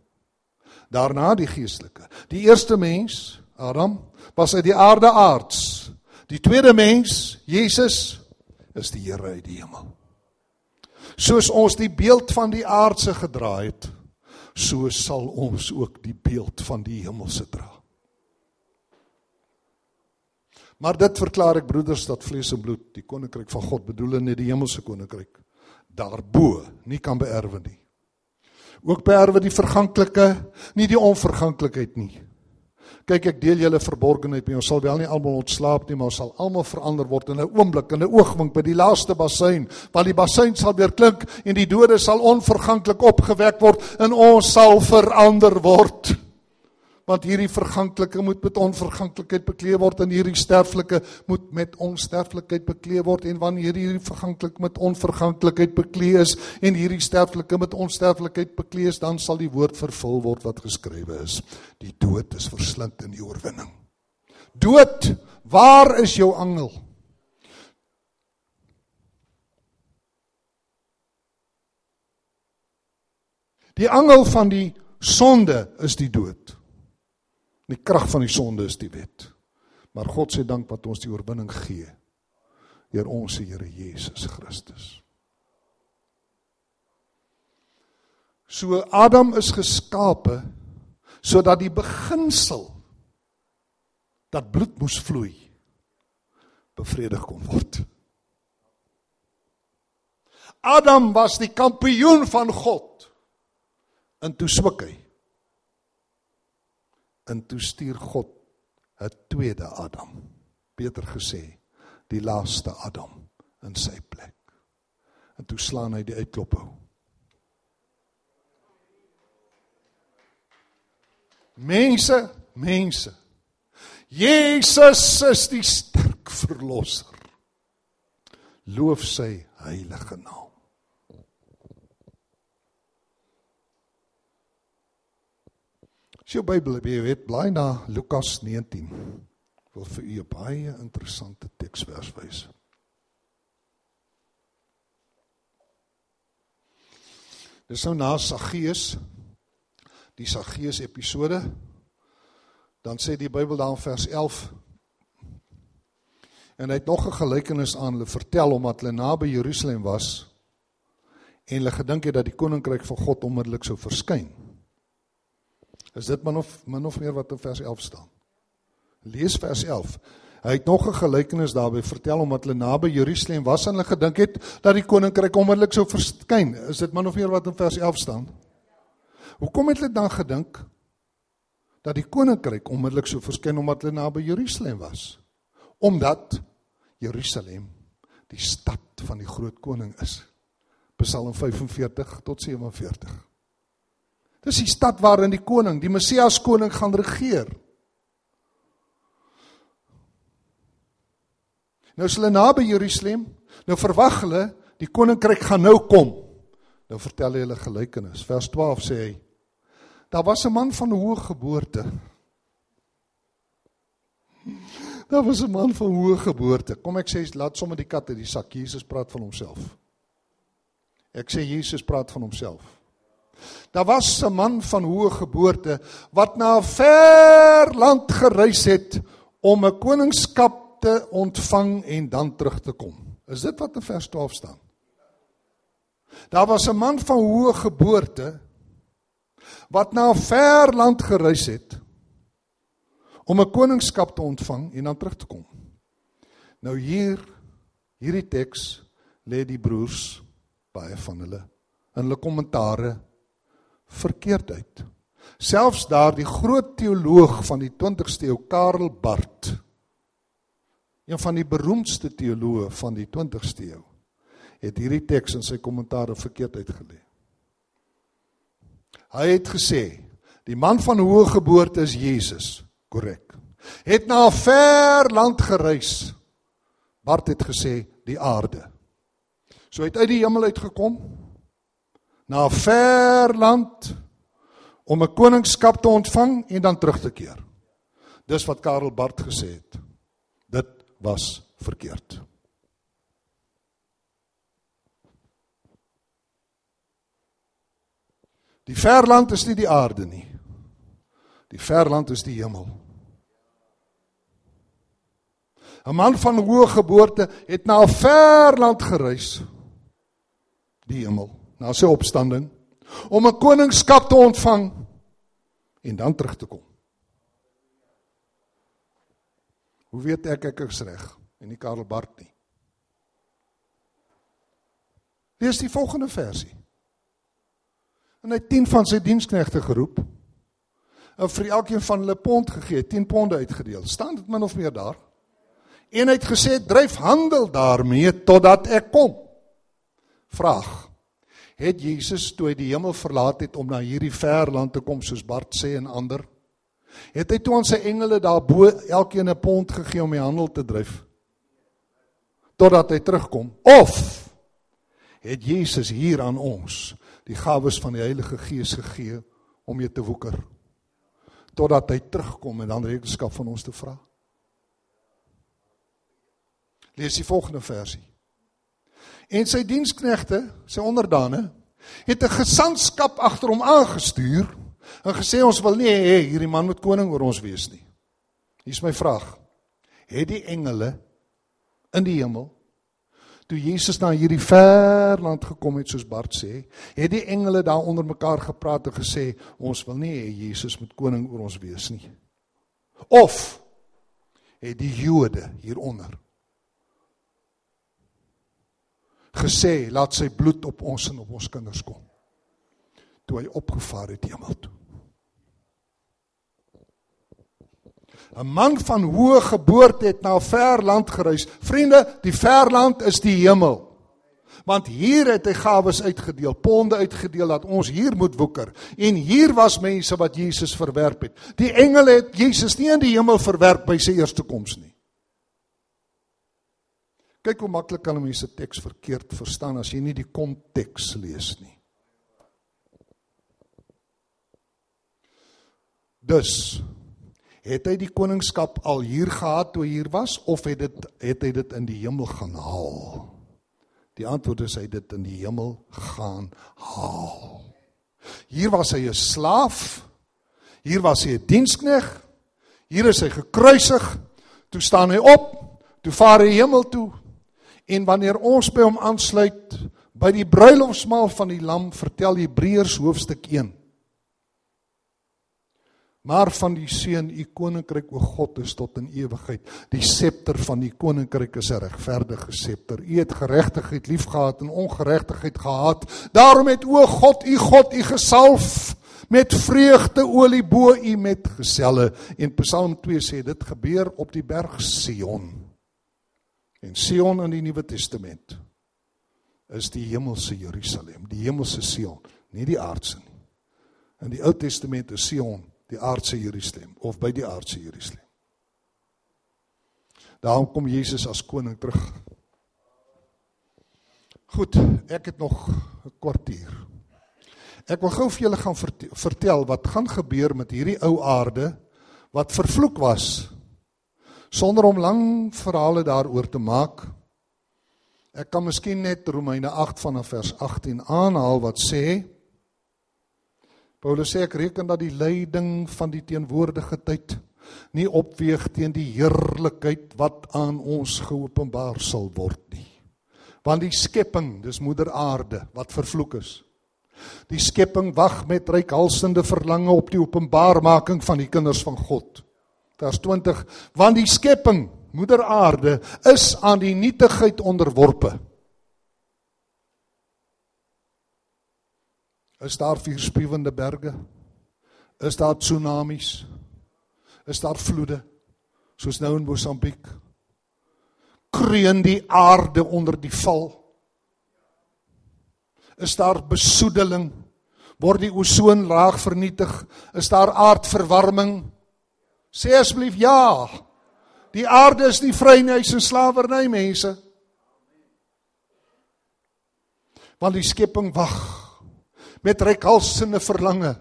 Daarna die geestelike. Die eerste mens Adam was uit die aarde aards. Die tweede mens Jesus is die Here uit die hemel. Soos ons die beeld van die aardse gedra het, so sal ons ook die beeld van die hemelse dra. Maar dit verklaar ek broeders dat vlees en bloed die koninkryk van God bedoel en nie die hemelse koninkryk daarbo nie kan beerwe nie. Ook beerwe die verganklike, nie die onverganklikheid nie. Kyk ek deel julle verborgenheid met ons sal wel nie almal ontslaap nie maar ons sal almal verander word in 'n oomblik in 'n oogwink by die laaste bassein want die bassein sal weer klink en die dode sal onverganklik opgewek word en ons sal verander word want hierdie verganklike moet met onverganklikheid bekleed word en hierdie sterflike moet met onsterflikheid bekleed word. En wanneer hierdie verganklik met onverganklikheid bekleed is en hierdie sterflike met onsterflikheid bekleed is dan sal die woord vervul word wat geskrywe is. Die dood is verslind in die oorwinning. Dood waar is jou angel? Die angel van die sonde is die dood Die krag van die sonde is die wet. Maar God sê dank wat ons die oorwinning gee deur ons Here Jesus Christus. So Adam is geskape sodat die beginsel dat bloed moes vloei bevredig kon word. Adam was die kampioen van God. En toe swik hy. En toe stuur God 'n tweede Adam. Beter gesê, die laaste Adam in sy plek. En toe slaan hy die uitklophou. Mense, mense. Jesus is die sterk verlosser. Loof sy heilige naam. As jy Bybel het, weet, blaai na Lukas 19. Ek wil vir u 'n baie interessante teksvers wys. Dis nou na Saggeus, die Saggeus episode. Dan sê die Bybel daar in vers 11 En hy het nog 'n gelykenis aan hulle vertel omdat hulle naby Jerusalem was en hulle gedink het dat die koninkryk van God onmiddellik sou verskyn. Is dit min of min of meer wat in vers 11 staan? Lees vers 11. Hy het nog 'n gelykenis daarby vertel omdat hulle naby Jerusalem was en hulle gedink het dat die koninkryk onmiddellik sou verskyn. Is dit min of meer wat in vers 11 staan? Hoekom het hulle dan gedink dat die koninkryk onmiddellik sou verskyn omdat hulle naby Jerusalem was? Omdat Jerusalem die stad van die groot koning is. Psalm 45 tot 47. Dis die stad waarin die koning, die Messias koning gaan regeer. Nou is hulle naby Jerusalem. Nou verwag hulle die koninkryk gaan nou kom. Nou vertel hy hulle gelykenis. Vers 12 sê hy: Daar was 'n man van hoë geboorte. [LAUGHS] Daar was 'n man van hoë geboorte. Kom ek sê laat sommer die kat uit die sak. Jesus praat van homself. Ek sê Jesus praat van homself. Daar was 'n man van hoë geboorte wat na 'n ver land gereis het om 'n koningskap te ontvang en dan terug te kom. Is dit wat in vers 12 staan? Daar was 'n man van hoë geboorte wat na 'n ver land gereis het om 'n koningskap te ontvang en dan terug te kom. Nou hier hierdie teks lê die broers baie van hulle in hulle kommentare verkeerd uit. Selfs daardie groot teoloog van die 20ste eeu, Karel Barth, een van die beroemdste teoloë van die 20ste eeu, het hierdie teks in sy kommentaar verkeerd uitgelê. Hy het gesê, die man van hoë geboorte is Jesus, korrek. Het na 'n ver land gereis. Barth het gesê die aarde. So hy het uit die hemel uitgekom na 'n ver land om 'n koningskap te ontvang en dan terug te keer. Dis wat Karel Barth gesê het. Dit was verkeerd. Die verland is nie die aarde nie. Die verland is die hemel. 'n Man van hoë geboorte het na 'n verland gereis. Die hemel na sy opstanding om 'n koningskap te ontvang en dan terug te kom. Hoe weet ek ek is reg en nie Karel Bart nie? Lees die volgende versie. En hy het 10 van sy diensknegte geroep en vir elkeen van hulle pond gegee, 10 ponde uitgedeel. Staan dit min of meer daar? En hy het gesê: "Dryf handel daarmee totdat ek kom." Vraag: het Jesus toe hy die hemel verlaat het om na hierdie ver land te kom soos Bart sê en ander het hy toe aan sy engele daarbo elkeen 'n pond gegee om die handel te dryf totdat hy terugkom? Of het Jesus hier aan ons die gawes van die Heilige Gees gegee om mee te woeker totdat hy terugkom en dan rekenskap van ons te vra lees die volgende versie En sy diensknegte, sy onderdane, het 'n gesantskap agter hom aangestuur en gesê ons wil nie hê hierdie man moet koning oor ons wees nie. Hier's my vraag. Het die engele in die hemel toe Jesus na hierdie ver land gekom het soos Bart sê, het die engele daar onder mekaar gepraat en gesê ons wil nie hê Jesus moet koning oor ons wees nie. Of het die Jode hieronder gesê laat sy bloed op ons en op ons kinders kom. Toe hy opgevaar het hemel toe. 'n Man van hoë geboorte het na 'n ver land gereis. Vriende, die ver land is die hemel. Want hier het hy gawes uitgedeel, ponde uitgedeel dat ons hier moet woeker. En hier was mense wat Jesus verwerp het. Die engele het Jesus nie in die hemel verwerp by sy eerste koms nie. Kyk hoe maklik kan mense teks verkeerd verstaan as jy nie die konteks lees nie. Dus het hy die koningskap al hier gehad toe hy hier was of het dit het hy dit in die hemel gaan haal? Die antwoord is hy dit in die hemel gaan haal. Hier was hy 'n slaaf. Hier was hy 'n dienskneg. Hier is hy gekruisig. Toe staan hy op. Toe vaar hy hemel toe. En wanneer ons by hom aansluit by die bruilofsmaal van die lam, vertel Hebreërs hoofstuk 1 maar van die seun u koninkryk o God is tot in ewigheid. Die scepter van die koninkryk is 'n regverdige scepter. U het geregtigheid liefgehad en ongeregtigheid gehaat daarom het o God u God u gesalf met vreugde olie bo u met geselle. En Psalm 2 sê dit gebeur op die berg Sion en Sion in die Nuwe Testament is die hemelse Jerusalem die hemelse Sion nie die aardse nie in die Ou Testament is Sion die aardse Jerusalem of by die aardse Jerusalem. Daarom kom Jesus as koning terug. Goed, ek het nog 'n kwartier. Ek wil gou vir julle gaan vertel wat gaan gebeur met hierdie ou aarde wat vervloek was sonder om lang verhale daaroor te maak. Ek kan miskien net Romeine 8 vanaf vers 18 aanhaal wat sê Paulus sê ek reken dat die lyding van die teenwoordige tyd nie opweeg teen die heerlikheid wat aan ons geopenbaar sal word nie. Want die skepping, dis moeder aarde wat vervloek is. Die skepping wag met reikhalsende verlange op die openbaarmaking van die kinders van God. Vers 20: Want die skepping, moeder aarde, is aan die nietigheid onderworpe. Is daar vuurspuwende berge? Is daar tsunamies? Is daar vloede soos nou in Mosambiek? Kreun die aarde onder die val? Is daar besoedeling? Word die ozonlaag vernietig? Is daar aardverwarming? Sê asseblief ja. Die aarde is nie vry nie, hy's in slawerny, mense. Want die skepping wag met reikhalsende verlange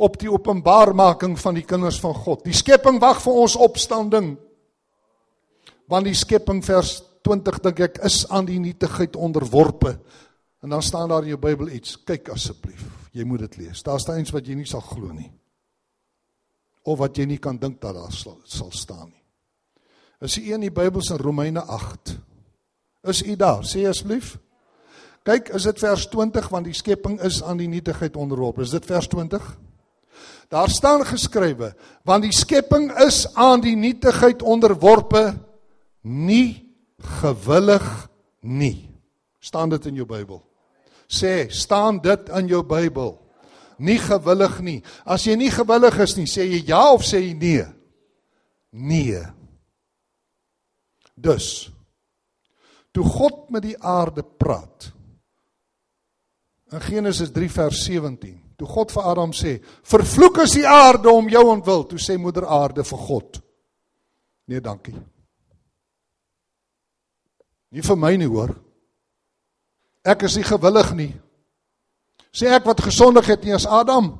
op die openbaarmaking van die kinders van God. Die skepping wag vir ons opstanding. Want die skepping vers 20 dink ek is aan die nietigheid onderworpe. En dan staan daar in jou Bybel iets. Kyk asseblief. Jy moet dit lees. Daar staan iets wat jy nie sal glo nie. Of wat jy nie kan dink dat daar sal, sal staan nie. Is u in die Bybel se Romeine 8? Is u daar? Sê asseblief. Kyk, is dit vers 20 want die skepping is aan die nietigheid onderworpe. Is dit vers 20? Daar staan geskrywe, want die skepping is aan die nietigheid onderworpe nie gewillig nie. Staan dit in jou Bybel? Sê, staan dit in jou Bybel? Nie gewillig nie. As jy nie gewillig is nie, sê jy ja of sê jy nee? Nee. Dus toe God met die aarde praat, In Genesis 3 vers 17. Toe God vir Adam sê: "Vervloek is die aarde om jou ontwil," toe sê moeder aarde vir God: "Nee, dankie." Nie vir my nie, hoor. Ek is nie gewillig nie. Sê ek wat gesondig het nie as Adam.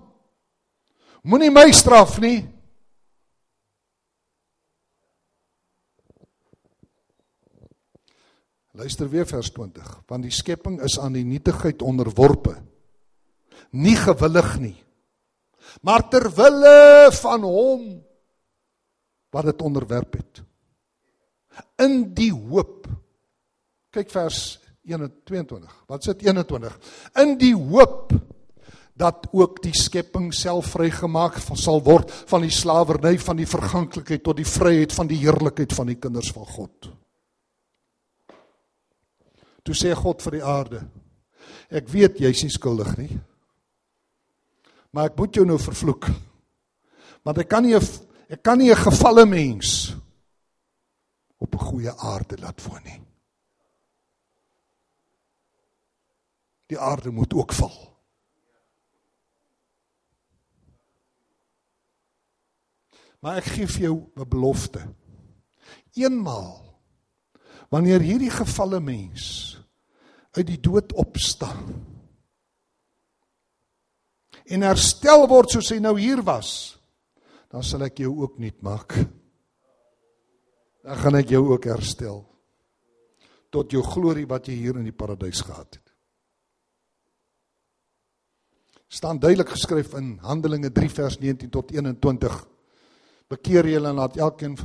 Moenie my straf nie. Luister weer vers 20, want die skepping is aan die nietigheid onderworpe. Nie gewillig nie. Maar ter wille van hom wat dit onderwerp het. In die hoop. Kyk vers 21. Wat sê 21? In die hoop dat ook die skepping self vrygemaak sal word van die slawerny van die verganklikheid tot die vryheid van die heerlikheid van die kinders van God. Toe sê God vir die aarde: Ek weet jy's nie skuldig nie. Maar ek moet jou nou vervloek. Want ek kan nie ek kan nie 'n gevalle mens op 'n goeie aarde laat woon nie. Die aarde moet ook val. Maar ek gee vir jou 'n belofte. Eenmaal wanneer hierdie gevalle mens uit die dood opstaan en herstel word soos hy nou hier was, dan sal ek jou ook nuut maak. Dan gaan ek jou ook herstel tot jou glorie wat jy hier in die paradys gehad het. Staan duidelik geskryf in Handelinge 3 vers 19 tot 21. Bekeer julle en laat elkeen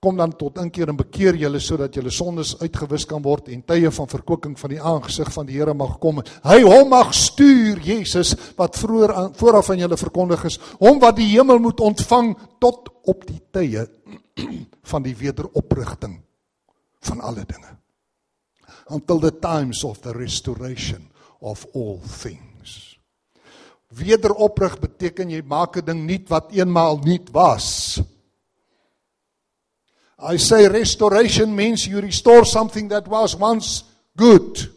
kom dan tot inkeer en bekeer julle sodat julle sondes uitgewis kan word en tye van verkoeking van die aangesig van die Here mag kom. Hy hom mag stuur Jesus wat vroeër vooraf aan julle verkondig is, hom wat die hemel moet ontvang tot op die tye [CLEARS THROAT] van die wederoprigting van alle dinge. Until the times of the restoration of all things. Wederoprig beteken jy maak 'n ding nuut wat eenmaal nuut was. I say restoration means you restore something that was once good.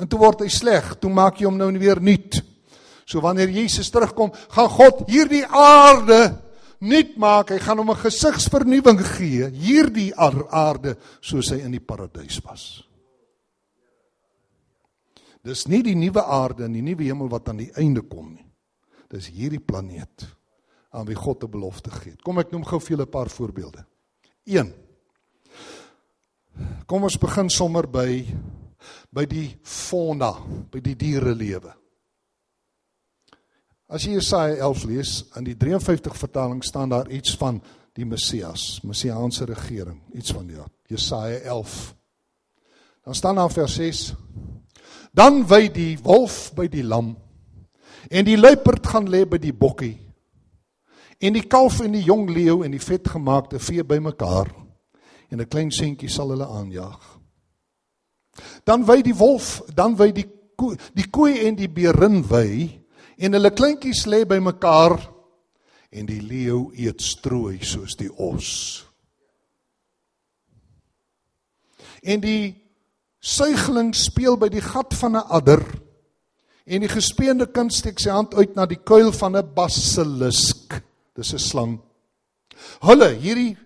En toe word hy sleg, toe maak jy hom nou weer nuut. So wanneer Jesus terugkom, gaan God hierdie aarde nuut maak. Hy gaan hom 'n gesigsvernuwing gee, hierdie aarde soos hy in die paradys was. Dis nie die nuwe aarde en die nuwe hemel wat aan die einde kom nie. Dis hierdie planeet aan wie God 'n belofte gegee het. Kom ek noem gou vir julle 'n paar voorbeelde. 1. Kom ons begin sommer by by die fauna, by die dierelewe. As jy Jesaja 11 lees, in die 53 vertaling staan daar iets van die Messias, messiaanse regering, iets van ja, Jesaja 11. Dan staan daar vers 6: Dan wy die wolf by die lam en die luiperd gaan lê by die bokkie En die kalf en die jong leeu en die vetgemaakte vee bymekaar en 'n klein seentjie sal hulle aanjaag. Dan wy die wolf, dan wy die koe, die koei en die beerin wy en hulle kleintjies lê bymekaar en die leeu eet strooi soos die os. En die suigeling speel by die gat van 'n adder en die gespeende kind steek sy hand uit na die kuil van 'n basilisk. Dis 'n slang. Hulle hierdie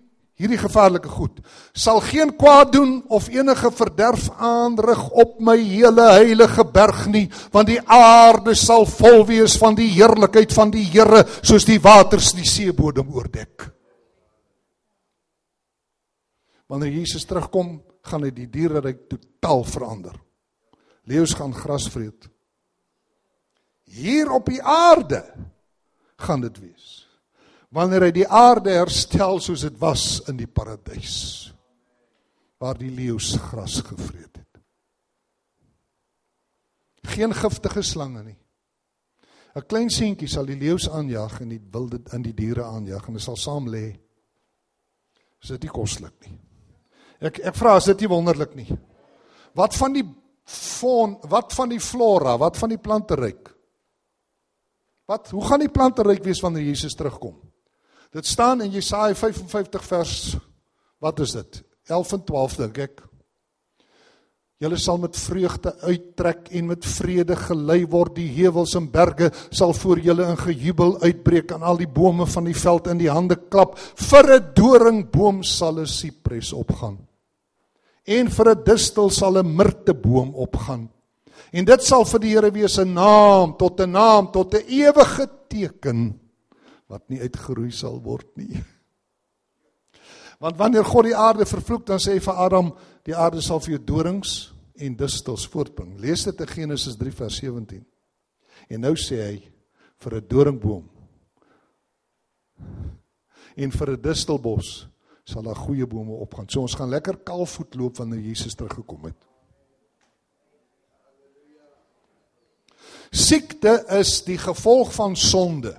hierdie gevaarlike goed sal geen kwaad doen of enige verderf aanrig op my hele heilige berg nie, want die aarde sal vol wees van die heerlikheid van die Here soos die waters die seebodem oordek. Wanneer Jesus terugkom, gaan hy die diereryk totaal verander. Leeu's gaan gras vreet. Hier op die aarde gaan dit wees wanneer hy die aarde herstel soos dit was in die paradys waar die leeu's gras gevreet het. Geen giftige slange nie. 'n Klein seentjie sal die leeu's aanjag en die wilde in die diere aanjag en hulle sal saam lê. Is dit nie koslik nie? Ek ek vra as dit nie wonderlik nie. Wat van die faun, wat van die flora, wat van die planteryk? Wat hoe gaan die planteryk wees wanneer Jesus terugkom? Dit staan in Jesaja 55 vers wat is dit? 11 en 12 dink ek. Julle sal met vreugde uittrek en met vrede gelei word. Die heuwels en berge sal voor julle in gejubel uitbreek en al die bome van die veld in die hande klap. Vir 'n doringboom sal 'n sipres opgaan. En vir 'n distel sal 'n mirteboom opgaan. En dit sal vir die Here wees 'n naam tot 'n naam tot 'n ewige teken wat nie uitgeroei sal word nie. Want wanneer God die aarde vervloek, dan sê hy vir Adam, die aarde sal vir jou dorings en distels voortbring. Lees dit in Genesis 3 vers 17. En nou sê hy vir 'n doringboom en vir 'n distelbos sal daar goeie bome opgaan. So ons gaan lekker kalfvoet loop wanneer Jesus teruggekom het. Siekte is die gevolg van sonde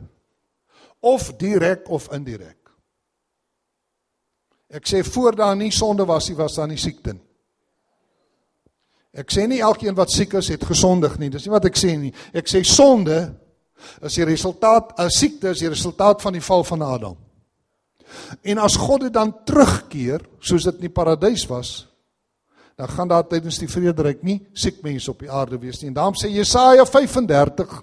of direk of indirek. Ek sê voor daar nie sonde was nie, was daar nie siekte nie. Ek sê nie elkeen wat siek is het gesondig nie. Dis nie wat ek sê nie. Ek sê sonde is die resultaat 'n siekte is die resultaat van die val van Adam. En as God dit dan terugkeer soos dit in die paradys was, dan gaan daar tydens die vrederyk nie siek mense op die aarde wees nie. En daarom sê Jesaja 35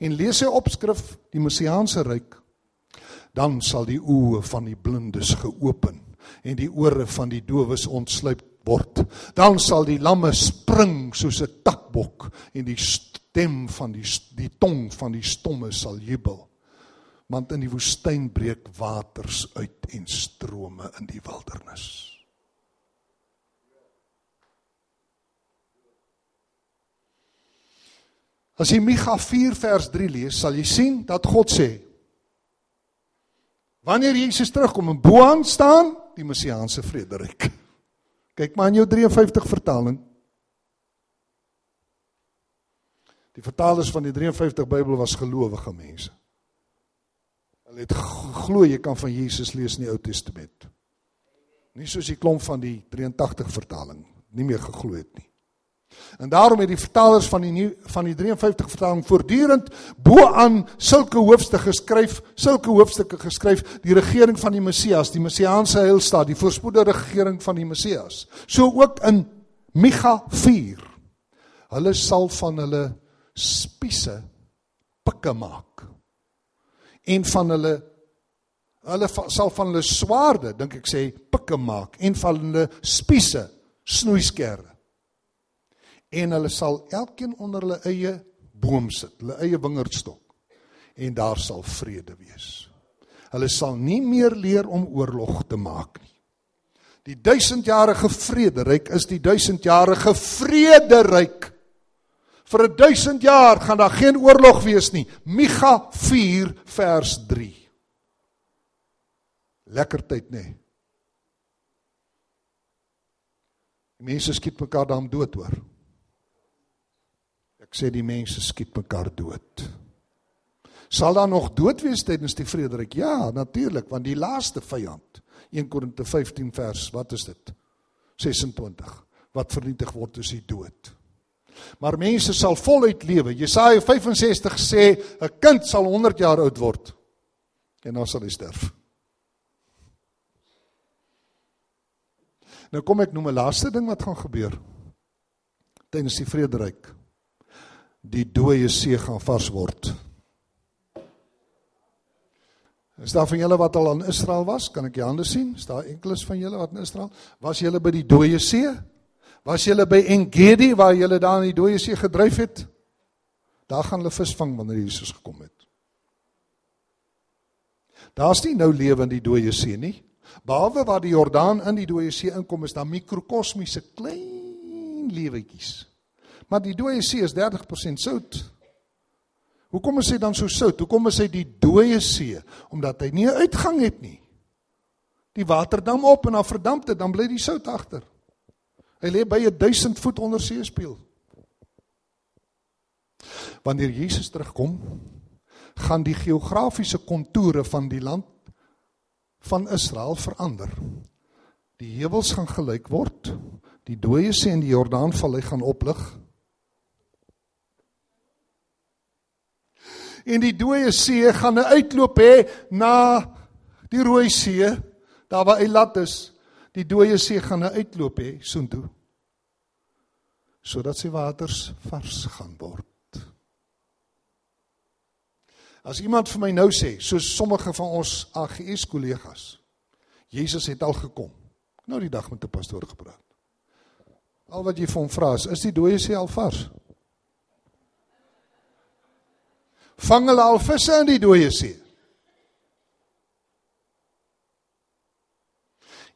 en lees hy opskrif die messiaanse ryk, dan sal die oë van die blindes geopen en die ore van die dowes ontsluit word. Dan sal die lamme spring soos 'n takbok en die stem van die die tong van die stomme sal jubel. Want in die woestyn breek waters uit en strome in die wildernis. As jy Micha 4 vers 3 lees, sal jy sien dat God sê wanneer Jesus terugkom en bo aan staan die messiaanse vrederyk. Kyk maar in jou 53 vertaling. Die vertalers van die 53 Bybel was gelowige mense. Het geglo jy kan van Jesus lees in die Ou Testament. Nie soos die klomp van die 83 vertaling nie meer geglo het nie. En daarom het die vertalers van die nuwe van die 53 vertaling voortdurend bo aan sulke hoofstukke geskryf, sulke hoofstukke geskryf, die regering van die Messias, die messiaanse heilstaat, die voorspoedige regering van die Messias. So ook in Micha 4. Hulle sal van hulle spiese pikke maak. En van hulle hulle sal van hulle swaarde, dink ek sê, pikke maak en van hulle spiese snoeiskerre en hulle sal elkeen onder hulle eie boom sit, hulle eie wingerdstok en daar sal vrede wees. Hulle sal nie meer leer om oorlog te maak nie. Die duisendjarige vrederyk is die duisendjarige vrederyk. Vir 'n duisend jaar gaan daar geen oorlog wees nie. Micha 4 vers 3. Lekker tyd nê. Nee. Die mense skiet mekaar daarom dood hoor. Ek sê die mense skiet mekaar dood. Sal daar nog dood wees tydens die vrederyk? Ja, natuurlik, want die laaste vyand, 1 Korinte 15 vers, wat is dit? 26. Wat vernietig word is die dood. Maar mense sal voluit lewe. Jesaja 65 sê 'n kind sal 100 jaar oud word en dan sal hy sterf. Nou kom ek noem 'n laaste ding wat gaan gebeur tydens die vrederyk die dooie see gaan vars word. Is daar van julle wat al in Israel was? Kan ek die hande sien? Is daar enkeles van julle wat in Israel? Was julle by die dooie see? Was julle by Engedi waar julle daar in die dooie see gedryf het? Daar gaan hulle visvang wanneer Jesus gekom het. Daar's nie nou lewe in die dooie see nie. Behalwe waar die Jordaan in die dooie see inkom, is daar mikrokosmiese klein lewetjies Maar die dooie see is 30% sout. Hoekom is hy dan so sout? Hoekom is hy die dooie see? Omdat hy nie 'n uitgang het nie. Die water dam op en dan verdamp dit, dan bly die sout agter. Hy lê by 1000 voet onder seespieël. Wanneer Jesus terugkom, gaan die geografiese kontoure van die land van Israel verander. Die heuwels gaan gelyk word. Die dooie see en die Jordaanvallei gaan oplig. en die dooie see gaan 'n uitloop hê na die Rooi See, daar waar Eilat is. Die dooie see gaan 'n uitloop hê soontoe. Sodat sy waters vars gaan word. As iemand vir my nou sê, soos sommige van ons AGS kollegas, Jesus het al gekom. Nou die dag met 'n pastoor gepraat. Al wat jy vir hom vra is, is die dooie see al vars? vang hulle al visse in die dooie see.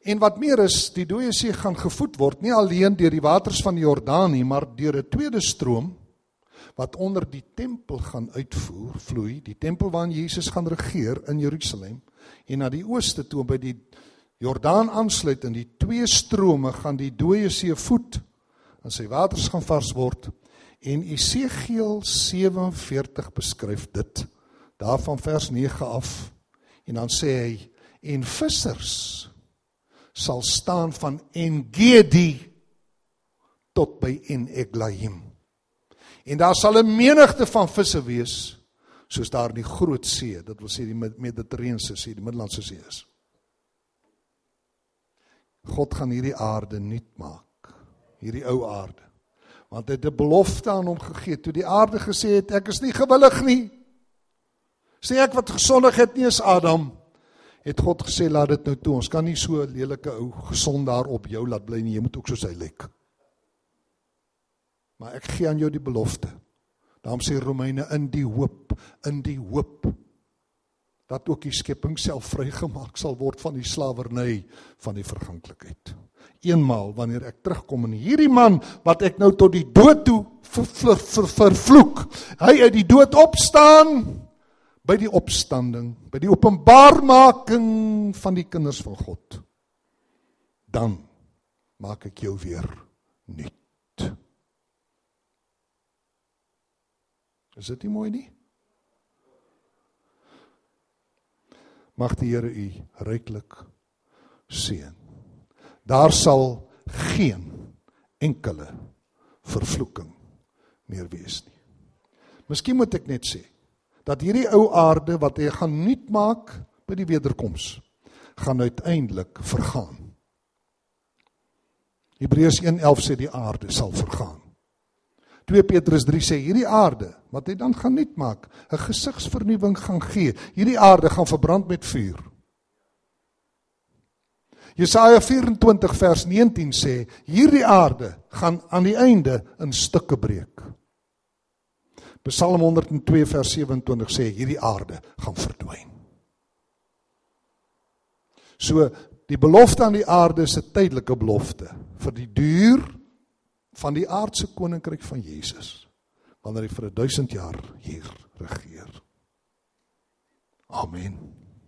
En wat meer is, die dooie see gaan gevoed word nie alleen deur die waters van die Jordaan nie, maar deur 'n tweede stroom wat onder die tempel gaan uitvoer, vloei, die tempel waarin Jesus gaan regeer in Jerusalem en na die ooste toe by die Jordaan aansluit in die twee strome gaan die dooie see voed en sy waters gaan vars word En Esegiel 47 beskryf dit daarvan vers 9 af. En dan sê hy en vissers sal staan van Engedi tot by En Eglaim. En daar sal 'n menigte van visse wees soos daar in die groot see, dit wil sê die Mediterrane See, die Middellandse See is. God gaan hierdie aarde nuut maak. Hierdie ou aarde. Want hy het 'n belofte aan hom gegee toe die aarde gesê het ek is nie gewillig nie. Sê ek wat gesondig het nie is Adam. Het God gesê laat dit nou toe. Ons kan nie so 'n lelike ou gesond daar op jou laat bly nie. Jy moet ook soos hy lyk. Maar ek gee aan jou die belofte. Daarom sê Romeine in die hoop, in die hoop dat ook die skepping self vrygemaak sal word van die slawerny van die verganklikheid. Eenmaal wanneer ek terugkom en hierdie man wat ek nou tot die dood toe ver, ver, ver, vervloek, hy uit die dood opstaan by die opstanding, by die openbarmaking van die kinders van God. Dan maak ek jou weer nuut. Is dit nie mooi nie? Mag die Here u ryklik seën. Daar sal geen enkele vervloeking meer wees nie. Miskien moet ek net sê dat hierdie ou aarde wat hy gaan nuut maak by die wederkoms gaan uiteindelik vergaan. Hebreërs 1:11 sê die aarde sal vergaan. 2 Petrus 3 sê hierdie aarde wat hy dan gaan nuut maak, 'n gesigsvernuwing gaan gee. Hierdie aarde gaan verbrand met vuur. Jesaja 24 vers 19 sê hierdie aarde gaan aan die einde in stukke breek. Psalm 102 vers 27 sê hierdie aarde gaan verdwyn. So die belofte aan die aarde is 'n tydelike belofte vir die duur van die aardse koninkryk van Jesus wanneer hy vir 1000 jaar hier regeer. Amen.